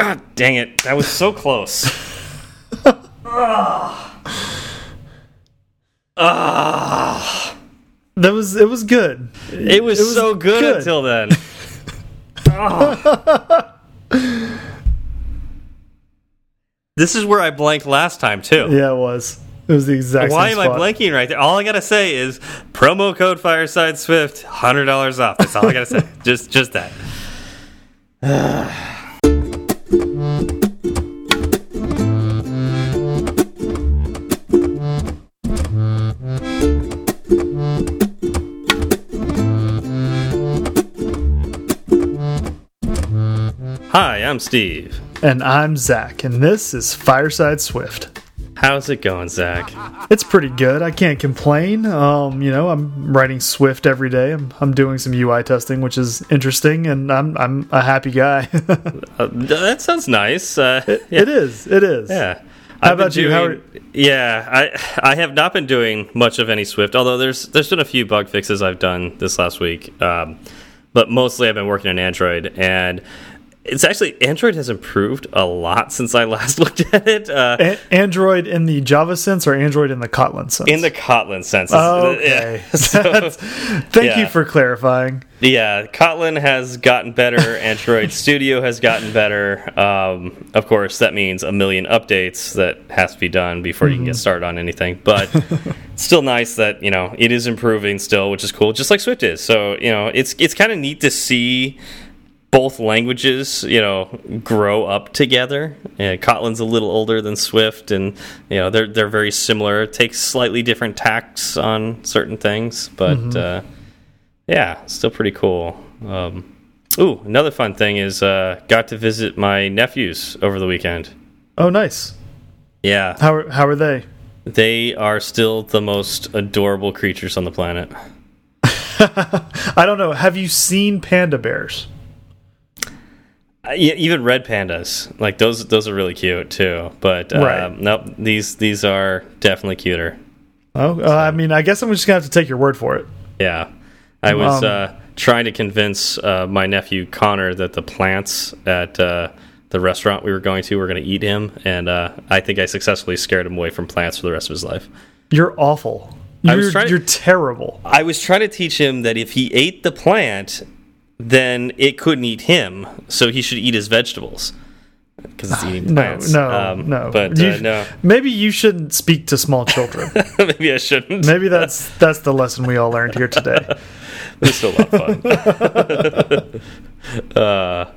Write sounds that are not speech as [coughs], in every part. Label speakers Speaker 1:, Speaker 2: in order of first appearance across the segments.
Speaker 1: God dang it. That was so close. [laughs] Ah.
Speaker 2: That was it was good.
Speaker 1: It was, so good,
Speaker 2: good.
Speaker 1: until then. [laughs] This is where I blanked last time too.
Speaker 2: Yeah, it was. It was the exact
Speaker 1: Why
Speaker 2: same
Speaker 1: am I blanking right there? All I gotta say is promo code Fireside Swift, hundred dollars off. That's all I gotta say. [laughs] just just that. [sighs] Hi, I'm Steve.
Speaker 2: And I'm Zach, and this is Fireside Swift.
Speaker 1: How's it going, Zach?
Speaker 2: It's pretty good. I can't complain. Um, you know, I'm writing Swift every day. I'm I'm doing some UI testing, which is interesting, and I'm I'm a happy guy. [laughs]
Speaker 1: Uh, that sounds nice. Uh,
Speaker 2: It is. It is.
Speaker 1: Yeah.
Speaker 2: How
Speaker 1: I've
Speaker 2: about you? How
Speaker 1: doing- yeah, I I have not been doing much of any Swift, although there's there's been a few bug fixes I've done this last week. Um, but mostly I've been working on Android, and it's actually Android has improved a lot since I last [laughs] looked at it. Uh,
Speaker 2: Android in the Java sense or Android in the Kotlin sense?
Speaker 1: in the Kotlin sense.
Speaker 2: Oh, okay.
Speaker 1: Yeah. [laughs] [laughs] So,
Speaker 2: Thank
Speaker 1: yeah.
Speaker 2: you for clarifying.
Speaker 1: yeah, Kotlin has gotten better. Android Studio has gotten better. Um, of course, that means a million updates that has to be done before you can get started on anything. But it's still nice that you know it is improving still, which is cool, just like Swift is. So you know, it's it's kind of neat to see both languages, you know, grow up together. Yeah, Kotlin's a little older than Swift, and you know they're they're very similar. It takes slightly different tacks on certain things, but uh, yeah, still pretty cool. Um, ooh, another fun thing is uh, got to visit my nephews over the weekend.
Speaker 2: Oh, nice.
Speaker 1: Yeah,
Speaker 2: How are, how are they?
Speaker 1: they are still the most adorable creatures on the planet. [laughs]
Speaker 2: I don't know. Have you seen panda bears?
Speaker 1: Uh, yeah, even red pandas, like those, those are really cute too. But um,
Speaker 2: Right.
Speaker 1: nope, these these are definitely cuter.
Speaker 2: Oh, uh, I mean, I guess I'm just gonna have to take your word for it.
Speaker 1: Yeah, I was
Speaker 2: Um,
Speaker 1: uh, trying to convince uh, my nephew Connor that the plants at uh, the restaurant we were going to were going to eat him, and uh, I think I successfully scared him away from plants for the rest of his life.
Speaker 2: You're awful. You're,
Speaker 1: was trying to-
Speaker 2: you're terrible.
Speaker 1: I was trying to teach him that if he ate the plant, then it couldn't eat him, so he should eat his vegetables because it's [sighs] eating
Speaker 2: No,
Speaker 1: plants.
Speaker 2: no,
Speaker 1: Um,
Speaker 2: no.
Speaker 1: But
Speaker 2: You-
Speaker 1: uh, no,
Speaker 2: Maybe you shouldn't speak to small children. [laughs]
Speaker 1: maybe I shouldn't.
Speaker 2: Maybe that's that's the lesson we all learned here today. [laughs]
Speaker 1: It's still a lot of fun. [laughs] uh,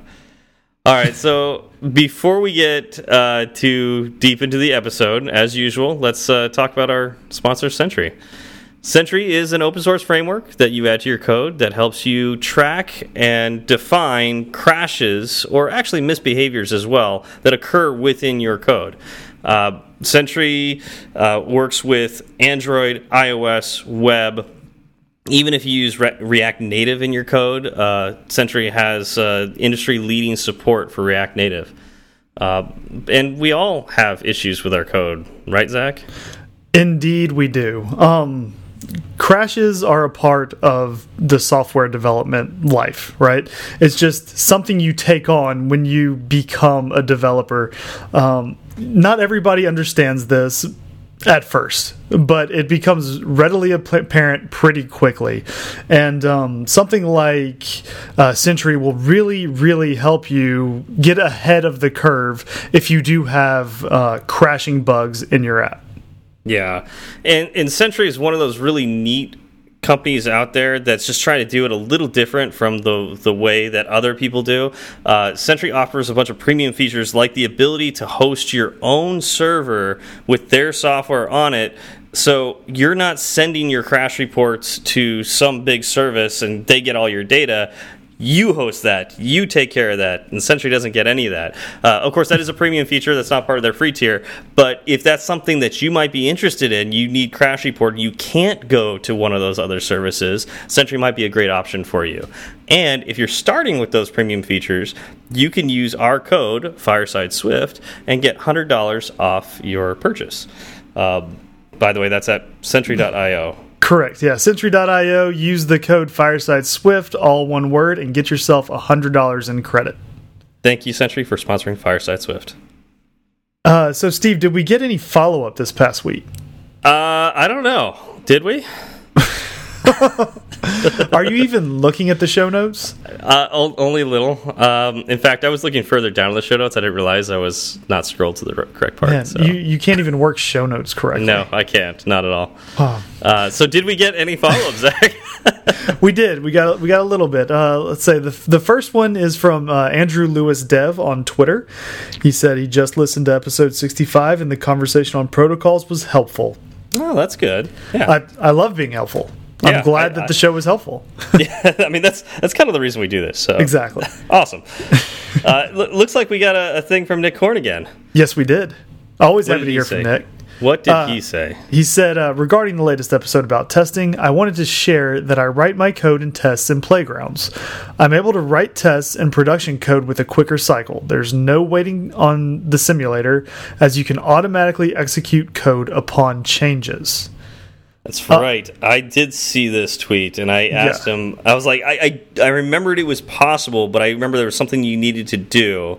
Speaker 1: all right, so before we get uh, too deep into the episode, as usual, let's uh, talk about our sponsor, Sentry. Sentry is an open source framework that you add to your code that helps you track and define crashes or actually misbehaviors as well that occur within your code. Uh, Sentry uh, works with Android, iOS, web, even if you use Re React Native in your code, uh, Sentry has uh, industry leading support for React Native. Uh, and we all have issues with our code, right, Zach?
Speaker 2: Indeed, we do. Um, crashes are a part of the software development life, right? It's just something you take on when you become a developer. Um, not everybody understands this at first, but it becomes readily apparent pretty quickly. And um, something like uh, Sentry will really, really help you get ahead of the curve if you do have uh, crashing bugs in your app.
Speaker 1: Yeah, and and Sentry is one of those really neat companies out there that's just trying to do it a little different from the the way that other people do. Uh, Sentry offers a bunch of premium features like the ability to host your own server with their software on it. So you're not sending your crash reports to some big service and they get all your data you host that. You take care of that. And sentry doesn't get any of that. Uh, of course that is a premium feature that's not part of their free tier. But if that's something that you might be interested in you need crash report. You can't go to one of those other services. Sentry might be a great option for you. And if you're starting with those premium features you can use our code fireside swift and get $100 off your purchase. Um, by the way that's at sentry.io
Speaker 2: Correct. Yeah. Sentry.io. Use the code Fireside Swift, all one word, and get yourself hundred dollars in credit.
Speaker 1: Thank you, Sentry, for sponsoring Fireside Swift.
Speaker 2: Uh, so, Steve, did we get any follow up this past week?
Speaker 1: Uh, I don't know. Did we? [laughs]
Speaker 2: Are you even looking at the show notes?
Speaker 1: Uh, only a little. Um, in fact, I was looking further down in the show notes. I didn't realize I was not scrolled to the correct part.
Speaker 2: Man,
Speaker 1: so.
Speaker 2: you, you can't even work show notes correctly.
Speaker 1: No, I can't. Not at all.
Speaker 2: Oh.
Speaker 1: Uh, so, did we get any follow ups, Zach? [laughs] [laughs]
Speaker 2: we did. We got we got a little bit. Uh, let's say the the first one is from uh, Andrew Lewis Dev on Twitter. He said he just listened to episode sixty five and the conversation on protocols was helpful.
Speaker 1: Oh, that's good. Yeah,
Speaker 2: I I love being helpful. I'm
Speaker 1: Yeah,
Speaker 2: glad
Speaker 1: I-
Speaker 2: that
Speaker 1: I-
Speaker 2: the show was helpful. [laughs]
Speaker 1: yeah. I mean, that's that's kind of the reason we do this. So
Speaker 2: exactly. [laughs]
Speaker 1: awesome. [laughs] uh, looks like we got a, a thing from Nick Horn again.
Speaker 2: Yes, we did. Always
Speaker 1: What
Speaker 2: happy to hear
Speaker 1: say?
Speaker 2: from Nick.
Speaker 1: What did
Speaker 2: Uh,
Speaker 1: he say?
Speaker 2: He said, uh, regarding the latest episode about testing, I wanted to share that I write my code and tests in playgrounds. I'm able to write tests and production code with a quicker cycle. There's no waiting on the simulator, as you can automatically execute code upon changes.
Speaker 1: That's right. I did see this tweet, and I asked
Speaker 2: Yeah.
Speaker 1: him. I was like, I, I I remembered it was possible, but I remember there was something you needed to do.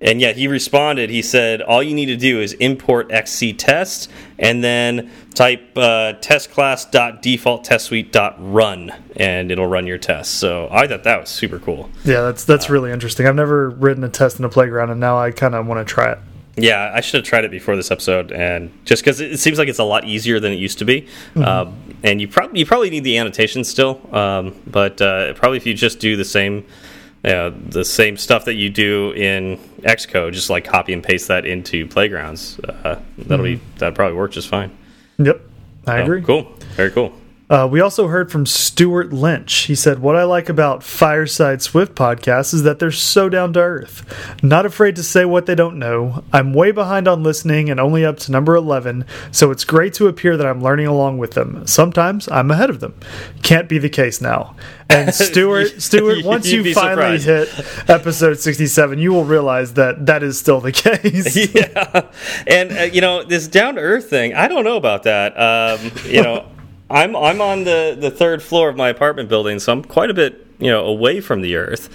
Speaker 1: And yet he responded. He said, "All you need to do is import XCTest, and then type uh, test class dot default test suite dot run, and it'll run your test." So I thought that was super cool.
Speaker 2: Yeah, that's that's really interesting. I've never written a test in a playground, and now I kind of want to try it.
Speaker 1: Yeah, I should have tried it before this episode, and just because it seems like it's a lot easier than it used to be, um, and you probably you probably need the annotation still, um, but uh, probably if you just do the same. Uh, the same stuff that you do in Xcode, just like copy and paste that into playgrounds. Uh, that'll be that probably work just fine.
Speaker 2: Yep, I
Speaker 1: So,
Speaker 2: agree.
Speaker 1: Cool, very cool.
Speaker 2: Uh, we also heard from Stuart Lynch. He said, What I like about Fireside Swift podcasts is that they're so down to earth. Not afraid to say what they don't know. I'm way behind on listening and only up to number 11, so it's great to appear that I'm learning along with them. Sometimes I'm ahead of them. Can't be the case now. And [laughs] Stuart, Stuart, [laughs] once you finally
Speaker 1: surprised.
Speaker 2: hit episode 67, you will realize that that is still the [laughs] case.
Speaker 1: yeah, and uh, you know this down to earth thing. I don't know about that. Um, you know, I'm I'm on the the third floor of my apartment building, so I'm quite a bit you know away from the earth.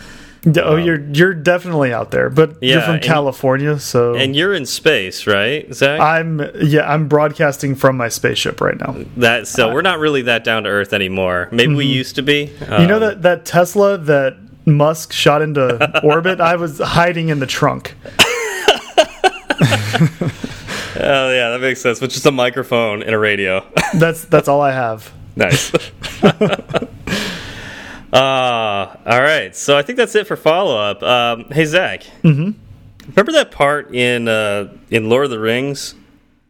Speaker 2: oh, you're you're definitely out there, but you're
Speaker 1: Yeah,
Speaker 2: from
Speaker 1: and-
Speaker 2: California, so
Speaker 1: And you're in space, right, Zach?
Speaker 2: I'm yeah, I'm broadcasting from my spaceship right now.
Speaker 1: that so we're not really that down to earth anymore. Maybe we used to be.
Speaker 2: Mm-hmm. You know
Speaker 1: Um,
Speaker 2: that that Tesla that Musk shot into [laughs] orbit? I was hiding in the trunk. [laughs] [laughs]
Speaker 1: Oh yeah, that makes sense. With just a microphone and a radio. [laughs]
Speaker 2: That's that's all I have.
Speaker 1: nice. [laughs] Uh, all right. So I think that's it for follow up. Um, hey Zach. Mm-hmm. Remember that part in uh, in Lord of the Rings?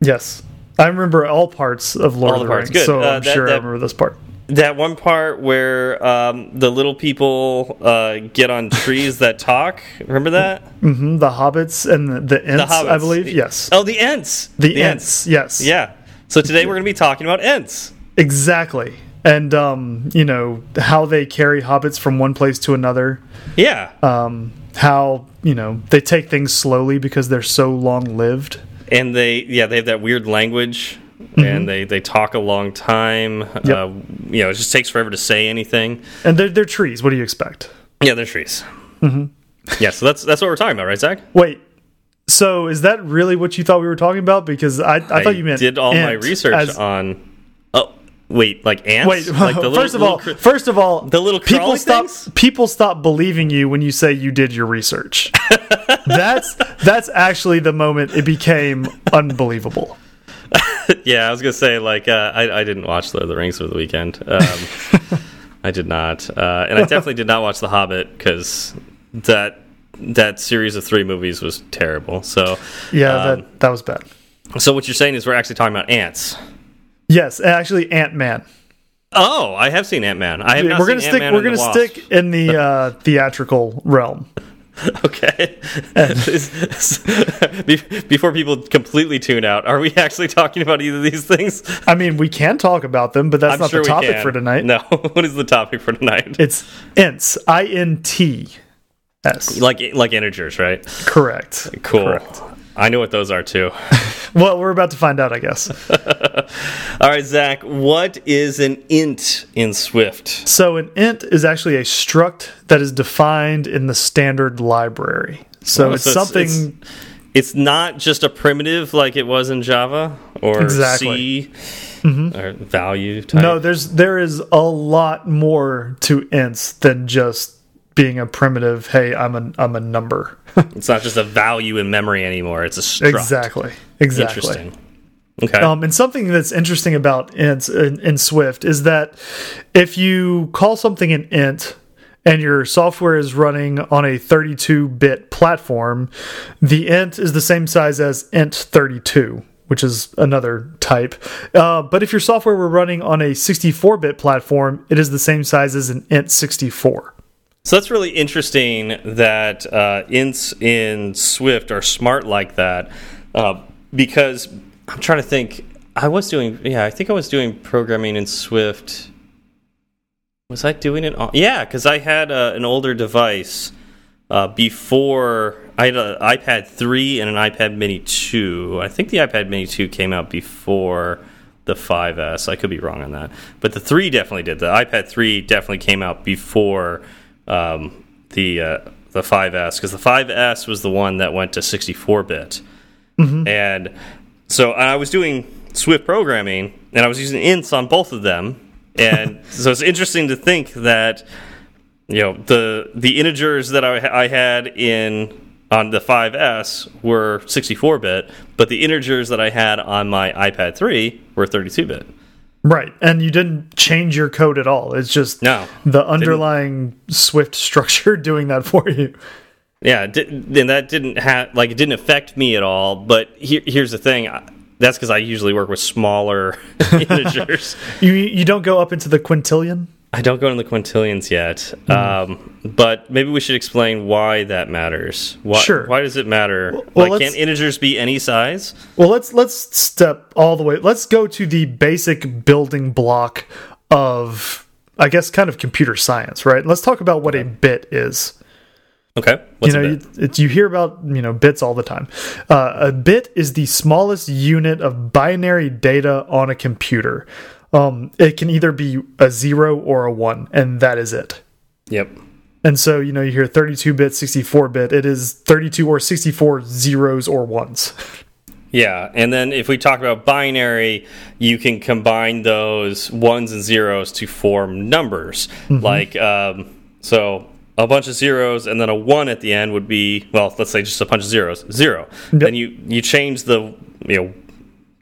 Speaker 2: Yes. I remember all parts of Lord
Speaker 1: All
Speaker 2: of
Speaker 1: the
Speaker 2: the Rings, so
Speaker 1: Uh,
Speaker 2: I'm
Speaker 1: that-
Speaker 2: sure I remember this part.
Speaker 1: That one part where um, the little people uh, get on trees that talk. Remember that?
Speaker 2: hmm the hobbits and the, the Ents,
Speaker 1: The.
Speaker 2: I believe. Yes.
Speaker 1: Oh, the Ents.
Speaker 2: the, Ents. Yes.
Speaker 1: Yeah. So today we're going to be talking about Ents.
Speaker 2: Exactly. And um, you know how they carry hobbits from one place to another.
Speaker 1: Yeah.
Speaker 2: Um, how you know they take things slowly because they're so long lived.
Speaker 1: and they yeah they have that weird language and they they talk a long time.
Speaker 2: Yep.
Speaker 1: uh, you know it just takes forever to say anything
Speaker 2: And they're they're trees. What do you expect?
Speaker 1: yeah they're trees mm-hmm. yeah so that's that's what we're talking about right zach
Speaker 2: Wait. So is that really what you thought we were talking about? Because I, I, thought you meant
Speaker 1: did all my research on oh wait like ants
Speaker 2: Wait,
Speaker 1: like the [laughs] little,
Speaker 2: first of all,
Speaker 1: cr-
Speaker 2: first of all,
Speaker 1: the little
Speaker 2: people stop
Speaker 1: things?
Speaker 2: people stop believing you when you say you did your research. [laughs] that's that's actually the moment it became unbelievable. [laughs]
Speaker 1: yeah i was gonna say like uh, I, I didn't watch lord of the rings over the weekend um, [laughs] i did not uh, and i definitely did not watch the hobbit because that that series of three movies was terrible so
Speaker 2: Yeah,
Speaker 1: um,
Speaker 2: that that was bad.
Speaker 1: so what you're saying is we're actually talking about ants
Speaker 2: Yes, actually, Ant Man.
Speaker 1: Oh, I have seen Ant Man. I have
Speaker 2: We're gonna stick. We're gonna stick in the uh, theatrical realm. [laughs]
Speaker 1: Okay. [laughs] Before people completely tune out, are we actually talking about either of these things?
Speaker 2: I mean, we can talk about them, but that's
Speaker 1: I'm
Speaker 2: not
Speaker 1: sure
Speaker 2: the topic for tonight.
Speaker 1: No. [laughs] what is the topic for tonight?
Speaker 2: It's Ints. I N T S.
Speaker 1: like like integers, right?
Speaker 2: Correct.
Speaker 1: Cool.
Speaker 2: Correct.
Speaker 1: I know what those are too. [laughs]
Speaker 2: well, we're about to find out, I guess.
Speaker 1: All right, Zach, what is an int in Swift?
Speaker 2: So, an int is actually a struct that is defined in the standard library. So,
Speaker 1: Oh,
Speaker 2: it's
Speaker 1: so
Speaker 2: something.
Speaker 1: it's- It's not just a primitive like it was in Java or
Speaker 2: Exactly.
Speaker 1: C or value type.
Speaker 2: no, there's there is a lot more to ints than just being a primitive. Hey, I'm a I'm a number. [laughs]
Speaker 1: it's not just a value in memory anymore. It's a struct.
Speaker 2: exactly. Exactly.
Speaker 1: Interesting. Okay.
Speaker 2: Um, and something that's interesting about ints in, in Swift is that if you call something an int and your software is running on a 32-bit platform, the int is the same size as int32, which is another type. Uh, but if your software were running on a 64-bit platform, it is the same size as an int64.
Speaker 1: So that's really interesting that uh, ints in Swift are smart like that uh, because I'm trying to think. I was doing, yeah, I think I was doing programming in Swift. Was I doing it? On, yeah, because I had uh, an older device uh, before. I had an iPad 3 and an iPad Mini 2. I think the iPad Mini 2 came out before the 5S. I could be wrong on that. But the 3 definitely did. The iPad 3 definitely came out before um, the uh, the 5S because the 5S was the one that went to 64 bit, and so I was doing Swift programming and I was using ints on both of them, and [laughs] so it's interesting to think that you know the the integers that I, I had in on the 5S were 64 bit, but the integers that I had on my iPad 3 were 32 bit.
Speaker 2: Right. And you didn't change your code at all. It's just
Speaker 1: No,
Speaker 2: the underlying Swift structure [laughs] doing that for you.
Speaker 1: Yeah, then that didn't have like it didn't affect me at all. But here, here's the thing: I- that's because I usually work with smaller [laughs] integers. [laughs]
Speaker 2: You you don't go up into the quintillion.
Speaker 1: I don't go into the quintillions yet, um, but maybe we should explain why that matters. Why,
Speaker 2: Sure.
Speaker 1: Why does it matter?
Speaker 2: well,
Speaker 1: like, can't integers be any size?
Speaker 2: Well, let's let's step all the way. Let's go to the basic building block of I guess kind of computer science, right? Let's talk about what a bit is.
Speaker 1: Okay. What's
Speaker 2: you know,
Speaker 1: a bit?
Speaker 2: you, you hear about you know bits all the time. Uh, a bit is the smallest unit of binary data on a computer. Um, it can either be a zero or a one, and that is it.
Speaker 1: Yep.
Speaker 2: And so, you know, you hear 32 bit, 64 bit. It is 32 or 64 zeros or ones.
Speaker 1: Yeah, and then if we talk about binary, you can combine those ones and zeros to form numbers. Like, um, so a bunch of zeros and then a one at the end would be well, let's say just a bunch of zeros, zero. Then you you change the you know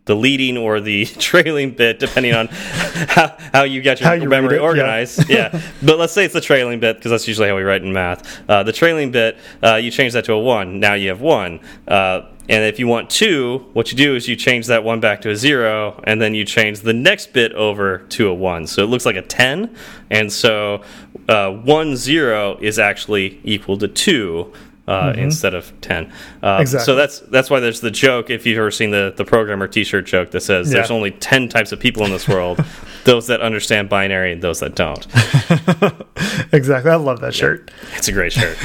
Speaker 1: the leading or the [laughs] trailing bit depending on how, how you got your
Speaker 2: you
Speaker 1: memory
Speaker 2: it, yeah.
Speaker 1: organized. Yeah. [laughs] but let's say it's the trailing bit because that's usually how we write in math. Uh, the trailing bit, uh, you change that to a one. Now you have one. Uh, and if you want two, what you do is you change that one back to a zero, and then you change the next bit over to a one. So it looks like a 10. And so uh, one zero is actually equal to two. Uh, Instead of ten, uh.
Speaker 2: Exactly.
Speaker 1: so that's that's why there's the joke. If you've ever seen the the programmer T-shirt joke that says there's only ten types of people in this world, [laughs] those that understand binary and those that don't. [laughs]
Speaker 2: exactly. I love that shirt.
Speaker 1: It's a great shirt.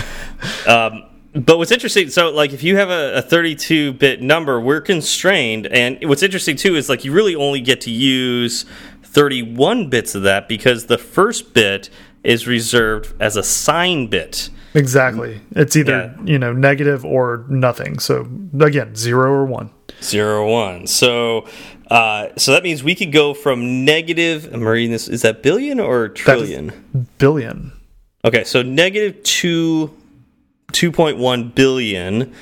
Speaker 1: um, but what's interesting, so like if you have a, a 32 bit number, we're constrained. And what's interesting too is like you really only get to use 31 bits of that because the first bit is reserved as a sign bit.
Speaker 2: Exactly. It's either, you know, negative or nothing. So, again, zero or one.
Speaker 1: Zero one. So, uh, so that means we could go from negative. I'm reading this. Is that billion or trillion?
Speaker 2: billion.
Speaker 1: Okay, so negative two. 2.1 billion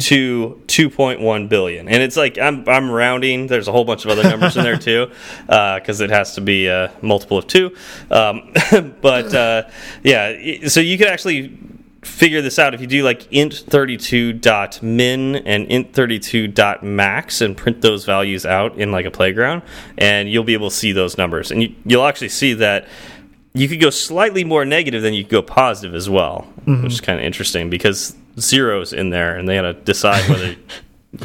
Speaker 1: to 2.1 billion. And it's like I'm, I'm rounding. There's a whole bunch of other numbers in there [laughs] too because it has to be a multiple of two. Um, [laughs] but uh, yeah so you could actually figure this out if you do like int32.min and int32.max and print those values out in like a playground and you'll be able to see those numbers. And you, you'll actually see that you could go slightly more negative than you could go positive as well, which is kind of interesting because zeros in there and they had to decide whether you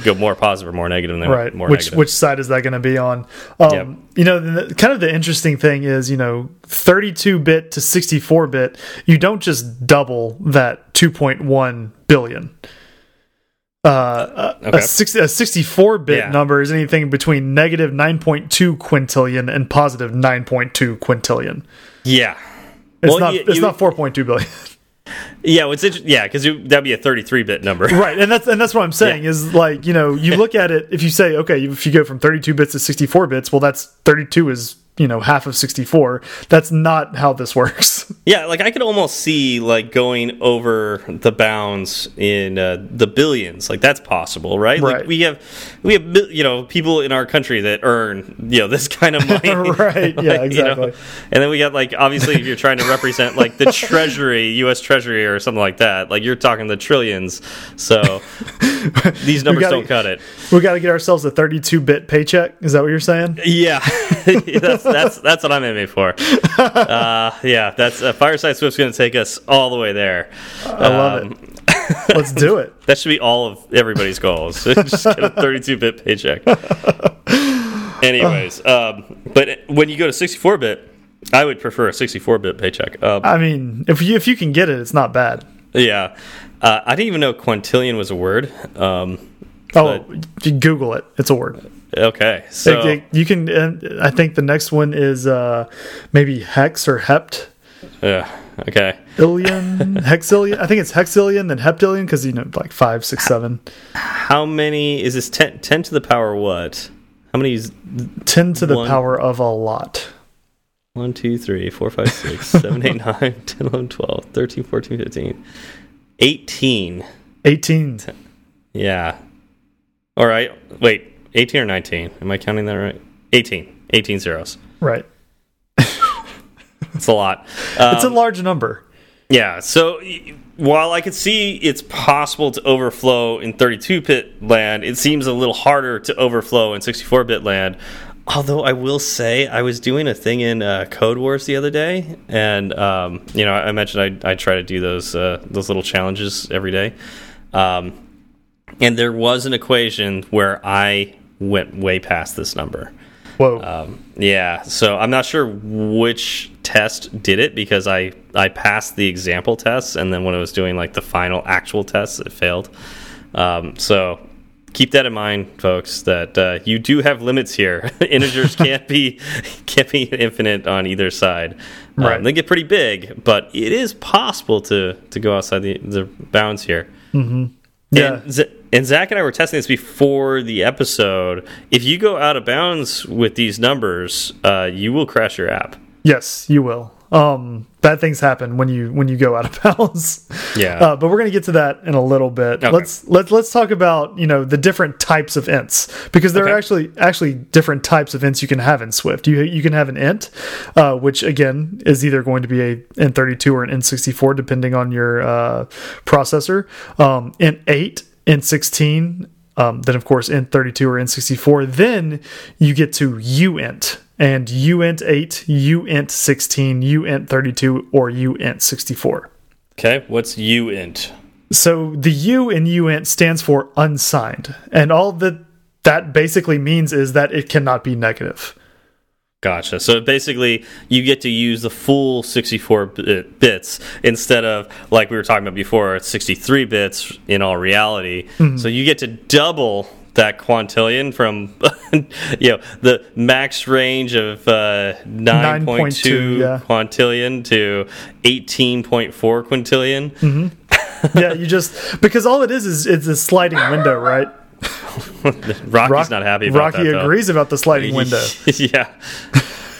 Speaker 1: go more positive or more negative went
Speaker 2: Right.
Speaker 1: more
Speaker 2: Which
Speaker 1: negative.
Speaker 2: which side is that going to be on? Um,
Speaker 1: Yep.
Speaker 2: You know, the, kind of the interesting thing is, you know, 32 bit to 64 bit, you don't just double that 2.1 billion. Uh,
Speaker 1: Okay.
Speaker 2: A, 60, a 64 bit
Speaker 1: Yeah.
Speaker 2: number is anything between negative 9.2 quintillion and positive 9.2 quintillion.
Speaker 1: Yeah.
Speaker 2: It's
Speaker 1: Well,
Speaker 2: not.
Speaker 1: you-
Speaker 2: it's
Speaker 1: you-
Speaker 2: not 4.2 billion. [laughs]
Speaker 1: Yeah, inter- yeah, because that'd be a 33 bit number. [laughs]
Speaker 2: right, and that's and that's what I'm saying is like you know you look at it if you say okay if you go from 32 bits to 64 bits, well that's 32 is you know half of 64. That's not how this works. [laughs]
Speaker 1: Yeah, like I could almost see like going over the bounds in uh, the billions. Like that's possible, right?
Speaker 2: Right.
Speaker 1: Like we have we have you know people in our country that earn you know this kind of [laughs] money.
Speaker 2: Right, yeah, [laughs]
Speaker 1: Like, you know,
Speaker 2: exactly.
Speaker 1: And then we got like obviously if you're trying to represent like the [laughs] Treasury, U.S. Treasury or something like that, like you're talking the trillions. So these numbers
Speaker 2: gotta-
Speaker 1: don't cut it.
Speaker 2: we got to get ourselves a 32 bit paycheck. Is that what you're saying?
Speaker 1: Yeah, that's that's that's what I'm aiming for. Uh, yeah, that's uh, Fireside Swift's going to take us all the way there.
Speaker 2: I love
Speaker 1: Um,
Speaker 2: it. [laughs] Let's do it.
Speaker 1: That should be all of everybody's goals. [laughs] Just get a 32 bit paycheck. [laughs] Anyways, um, but when you go to 64 bit, I would prefer a 64 bit paycheck. Um,
Speaker 2: I mean, if you if you can get it, it's not bad.
Speaker 1: yeah, uh, I didn't even know quintillion was a word. Um,
Speaker 2: Oh, Google it. It's a word.
Speaker 1: okay, so
Speaker 2: It- it- you can. I think the next one is uh, maybe hex or hept.
Speaker 1: Yeah, okay.
Speaker 2: Illion, [laughs] hexillion. I think it's hexillion, then heptillion, because you know, like five, six, seven.
Speaker 1: How many is this? 10, 10 to the power what? How many is
Speaker 2: Ten to the
Speaker 1: One.
Speaker 2: power of a lot.
Speaker 1: 1, 2, 3, 4, 5, 6, [laughs] 7, 8, 9, [laughs] 10, 11, 12, 13, 14, 15, 18.
Speaker 2: Eighteen.
Speaker 1: Yeah. All right. Wait, 18 or 19? Am I counting that right? 18. 18 zeros.
Speaker 2: Right.
Speaker 1: It's a lot. Um,
Speaker 2: It's a large number.
Speaker 1: yeah. So while I could see it's possible to overflow in 32 bit land, it seems a little harder to overflow in 64 bit land. Although I will say, I was doing a thing in uh, Codewars the other day, and um, you know, I mentioned I, I try to do those uh, those little challenges every day. Um, and there was an equation where I went way past this number.
Speaker 2: Whoa.
Speaker 1: Um, yeah, so I'm not sure which test did it because I I passed the example tests and then when I was doing like the final actual tests, it failed. Um, so keep that in mind, folks. That uh, you do have limits here. [laughs] Integers [laughs] can't be can't be infinite on either side. Um,
Speaker 2: Right.
Speaker 1: they get pretty big, but it is possible to to go outside the the bounds here.
Speaker 2: yeah.
Speaker 1: And, and Zach and I were testing this before the episode. If you go out of bounds with these numbers, uh, you will crash your app.
Speaker 2: Yes, you will. Um, bad things happen when you when you go out of [laughs] bounds.
Speaker 1: Yeah.
Speaker 2: Uh, but we're going to get to that in a little bit.
Speaker 1: Okay.
Speaker 2: Let's let's let's talk about you know the different types of ints because there
Speaker 1: Okay.
Speaker 2: are actually actually different types of ints you can have in Swift. You you can have an int, uh, which again is either going to be a int32 or an int64 depending on your uh, processor. Um, int eight, int sixteen. Um, then of course int32 or int64. Then you get to uint and uint8, uint16, uint32, or uint64.
Speaker 1: Okay. What's uint?
Speaker 2: So the U in uint stands for unsigned, and all that that basically means is that it cannot be negative.
Speaker 1: Gotcha. So basically, you get to use the full 64 bit uh, bits instead of like we were talking about before, 63 bits in all reality. Mm-hmm. So you get to double that quintillion from [laughs] you know the max range of uh, 9.2
Speaker 2: 9.2, yeah.
Speaker 1: quintillion to 18.4 quintillion. [laughs]
Speaker 2: yeah, you just because all it is is it's a sliding window, right? [laughs]
Speaker 1: Rocky's
Speaker 2: Rock-
Speaker 1: not happy about
Speaker 2: Rocky
Speaker 1: that. though.
Speaker 2: agrees about the sliding window.
Speaker 1: yeah.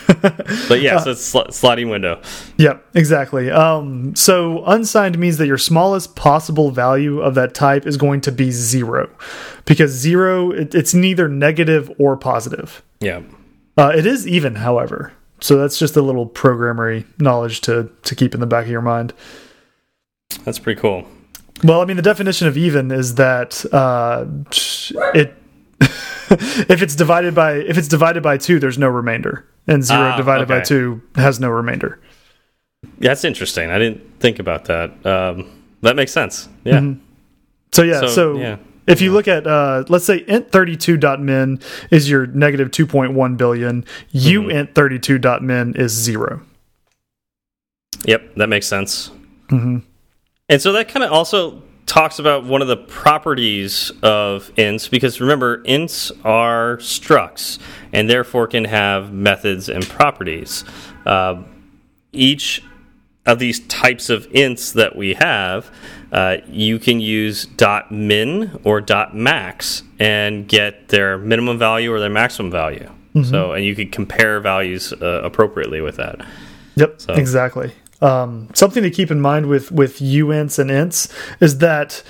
Speaker 1: [laughs] but yeah, so it's sli sliding window.
Speaker 2: Yep, exactly. Um, so unsigned means that your smallest possible value of that type is going to be zero, because zero it, it's neither negative or positive.
Speaker 1: Yeah.
Speaker 2: Uh, it is even, however. So that's just a little programmery knowledge to to keep in the back of your mind.
Speaker 1: That's pretty cool.
Speaker 2: Well, I mean, the definition of even is that uh, it [laughs] if it's divided by if it's divided by two, there's no remainder, and zero
Speaker 1: Ah,
Speaker 2: divided by two has no remainder.
Speaker 1: That's interesting. I didn't think about that. Um, that makes sense. Yeah.
Speaker 2: So yeah, so,
Speaker 1: So, yeah.
Speaker 2: if you look at uh, let's say int32.min is your negative 2.1 billion,
Speaker 1: Mm-hmm.
Speaker 2: uint32.min is zero.
Speaker 1: Yep, that makes sense.
Speaker 2: Mhm.
Speaker 1: And so that kind of also talks about one of the properties of ints because remember ints are structs and therefore can have methods and properties uh, each of these types of ints that we have uh, you can use dot min or dot max and get their minimum value or their maximum value mm -hmm. so and you can compare values uh, appropriately with that
Speaker 2: yep so. exactly um, something to keep in mind with with uints and ints is that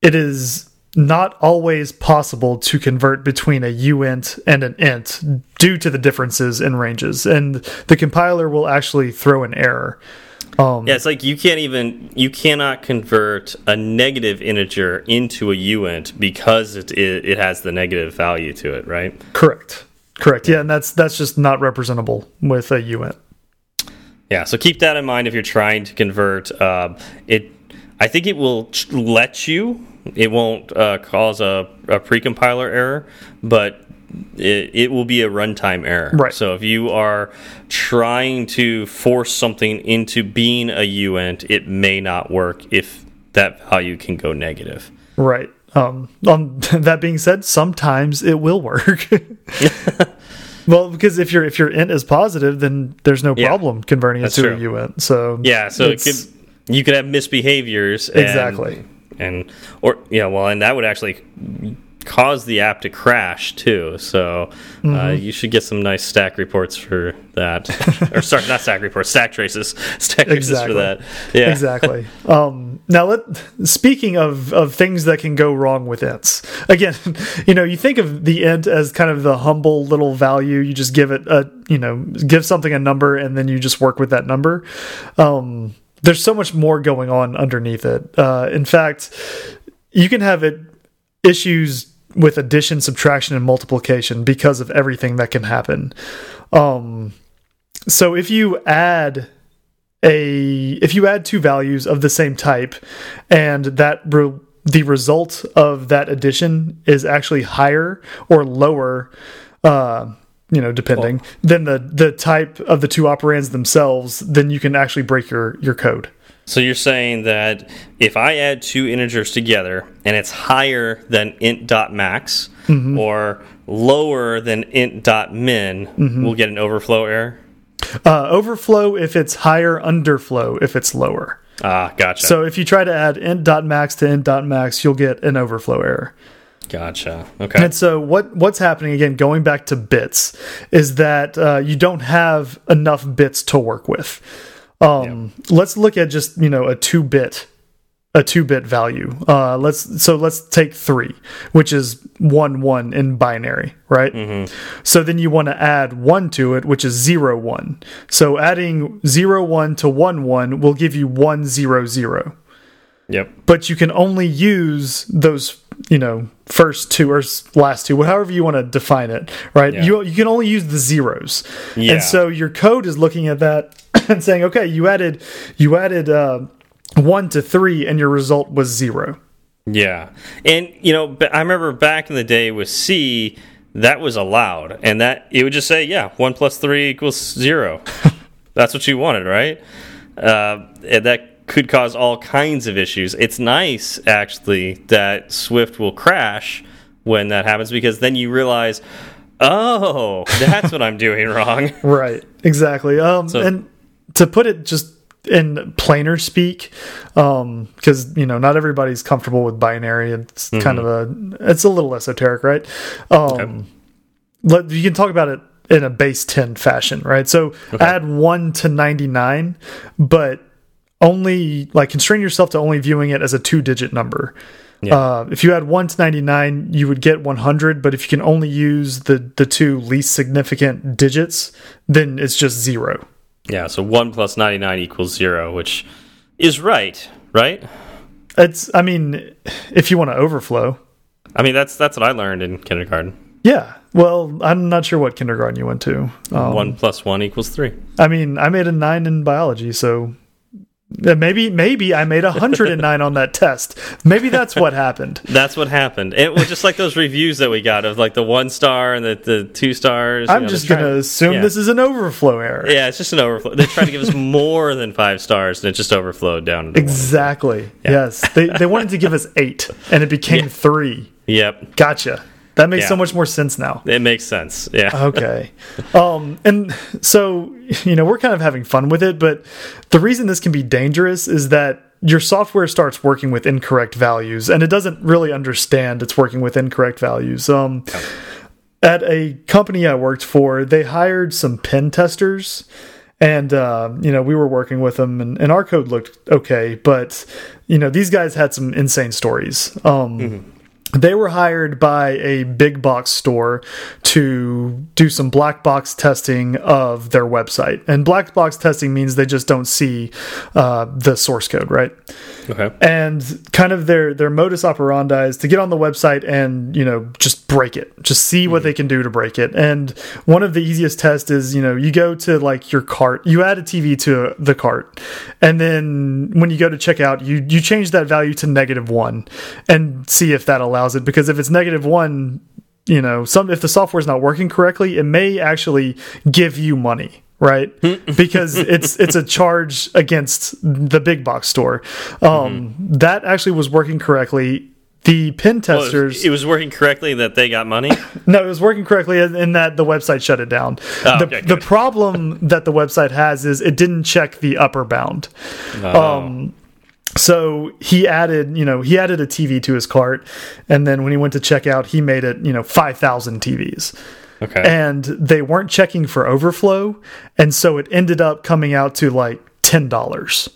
Speaker 2: it is not always possible to convert between a uint and an int due to the differences in ranges, and the compiler will actually throw an error.
Speaker 1: Um, yeah, it's like you can't even you cannot convert a negative integer into a uint because it, it, it has the negative value to it, right?
Speaker 2: Correct. Correct. Yeah, and that's that's just not representable with a uint.
Speaker 1: Yeah, so keep that in mind if you're trying to convert. Uh, it, I think it will let you. It won't uh, cause a, a precompiler error, but it, it, will be a runtime error.
Speaker 2: Right.
Speaker 1: So if you are trying to force something into being a uint, it may not work if that value can go negative.
Speaker 2: Right. Um, um, [laughs] that being said, sometimes it will work. [laughs] [laughs] Well, because if your if your int is positive, then there's no yeah, problem converting it to true. a uint. So
Speaker 1: yeah, so it could, you could have misbehaviors
Speaker 2: and, exactly,
Speaker 1: and or yeah, well, and that would actually cause the app to crash too. So mm -hmm. you should get some nice stack reports for that, [laughs] or sorry, not stack reports, stack traces, [laughs] stack traces exactly. for that.
Speaker 2: Yeah, exactly. [laughs] Um, now, let speaking of of things that can go wrong with ints. Again, you know, you think of the int as kind of the humble little value. You just give it a, you know, give something a number, and then you just work with that number. Um, there's so much more going on underneath it. Uh, in fact, you can have it issues with addition, subtraction, and multiplication because of everything that can happen. Um, so if you add a if you add two values of the same type, and that re the result of that addition is actually higher or lower, uh, you know, depending, well, than the the type of the two operands themselves, then you can actually break your your code.
Speaker 1: So you're saying that if I add two integers together and it's higher than int.max mm -hmm. or lower than int.min, mm -hmm. we'll get an overflow error?
Speaker 2: Uh, overflow if it's higher, underflow if it's lower.
Speaker 1: Ah, gotcha.
Speaker 2: So if you try to add int.max to int.max, you'll get an overflow error.
Speaker 1: Gotcha. Okay.
Speaker 2: And so what what's happening again? Going back to bits, is that uh, you don't have enough bits to work with. Um, Let's look at just you know a two bit a two bit value. Uh, let's so let's take three, which is one one in binary, right? Mm -hmm. So then you want to add one to it, which is zero one. So adding zero one to one one will give you one zero zero.
Speaker 1: Yep.
Speaker 2: But you can only use those you know first two or last two however you want to define it right yeah. you you can only use the zeros yeah. and so your code is looking at that [coughs] and saying, okay, you added you added uh, one to three, and your result was zero.
Speaker 1: Yeah, and you know, I remember back in the day with C, that was allowed, and that it would just say, yeah, one plus three equals zero. [laughs] That's what you wanted, right? Uh, and that could cause all kinds of issues. It's nice actually that Swift will crash when that happens because then you realize, oh, that's what I'm doing wrong. [laughs]
Speaker 2: Right. Exactly. Um, so, and to put it just in plainer speak because um, you know not everybody's comfortable with binary it's mm -hmm. kind of a it's a little esoteric right um okay. let, you can talk about it in a base 10 fashion right so okay. add 1 to 99 but only like constrain yourself to only viewing it as a two digit number yeah. Uh, if you add 1 to 99 you would get 100 but if you can only use the the two least significant digits then it's just zero
Speaker 1: yeah, so 1 plus 99 equals 0, which is right, right?
Speaker 2: It's, I mean, if you want to overflow.
Speaker 1: I mean, that's that's what I learned in kindergarten.
Speaker 2: Yeah. Well, I'm not sure what kindergarten you went to.
Speaker 1: Um, 1 plus 1 equals 3.
Speaker 2: I mean, I made a 9 in biology, so Maybe maybe I made 109 on that [laughs] test. Maybe that's what happened. [laughs]
Speaker 1: That's what happened. It was just like those reviews that we got of like the one star and the, the two stars.
Speaker 2: I'm know, just going to assume yeah. this is an overflow error.
Speaker 1: Yeah, it's just an overflow. They're trying to give us [laughs] more than five stars and it just overflowed down.
Speaker 2: exactly. Yeah. Yes. They, they wanted to give us eight and it became yeah. three.
Speaker 1: Yep.
Speaker 2: Gotcha. That makes yeah. so much more sense now.
Speaker 1: It makes sense. Yeah.
Speaker 2: okay. Um, and so, you know, we're kind of having fun with it, but the reason this can be dangerous is that your software starts working with incorrect values and it doesn't really understand it's working with incorrect values. Um, at a company I worked for, they hired some pen testers and uh, you know we were working with them and, and, our code looked okay but you know these guys had some insane stories um, mm -hmm they were hired by a big box store to do some black box testing of their website. And black box testing means they just don't see uh, the source code, right? Okay. And kind of their their modus operandi is to get on the website and you know just break it, just see mm -hmm. what they can do to break it. And one of the easiest tests is you know you go to like your cart, you add a TV to the cart, and then when you go to check out, you you change that value to negative one, and see if that allows it. Because if it's negative one, you know, some if the software is not working correctly, it may actually give you money right [laughs] because it's it's a charge against the big box store um, mm -hmm. that actually was working correctly the pen testers well, it,
Speaker 1: was, it, was, working correctly that they got money [laughs]
Speaker 2: no it was working correctly in that the website shut it down oh, the, okay, the problem that the website has is it didn't check the upper bound oh. um, so he added you know he added a tv to his cart and then when he went to check out he made it you know 5000 tvs Okay. And they weren't checking for overflow. And so it ended up coming out to like $10.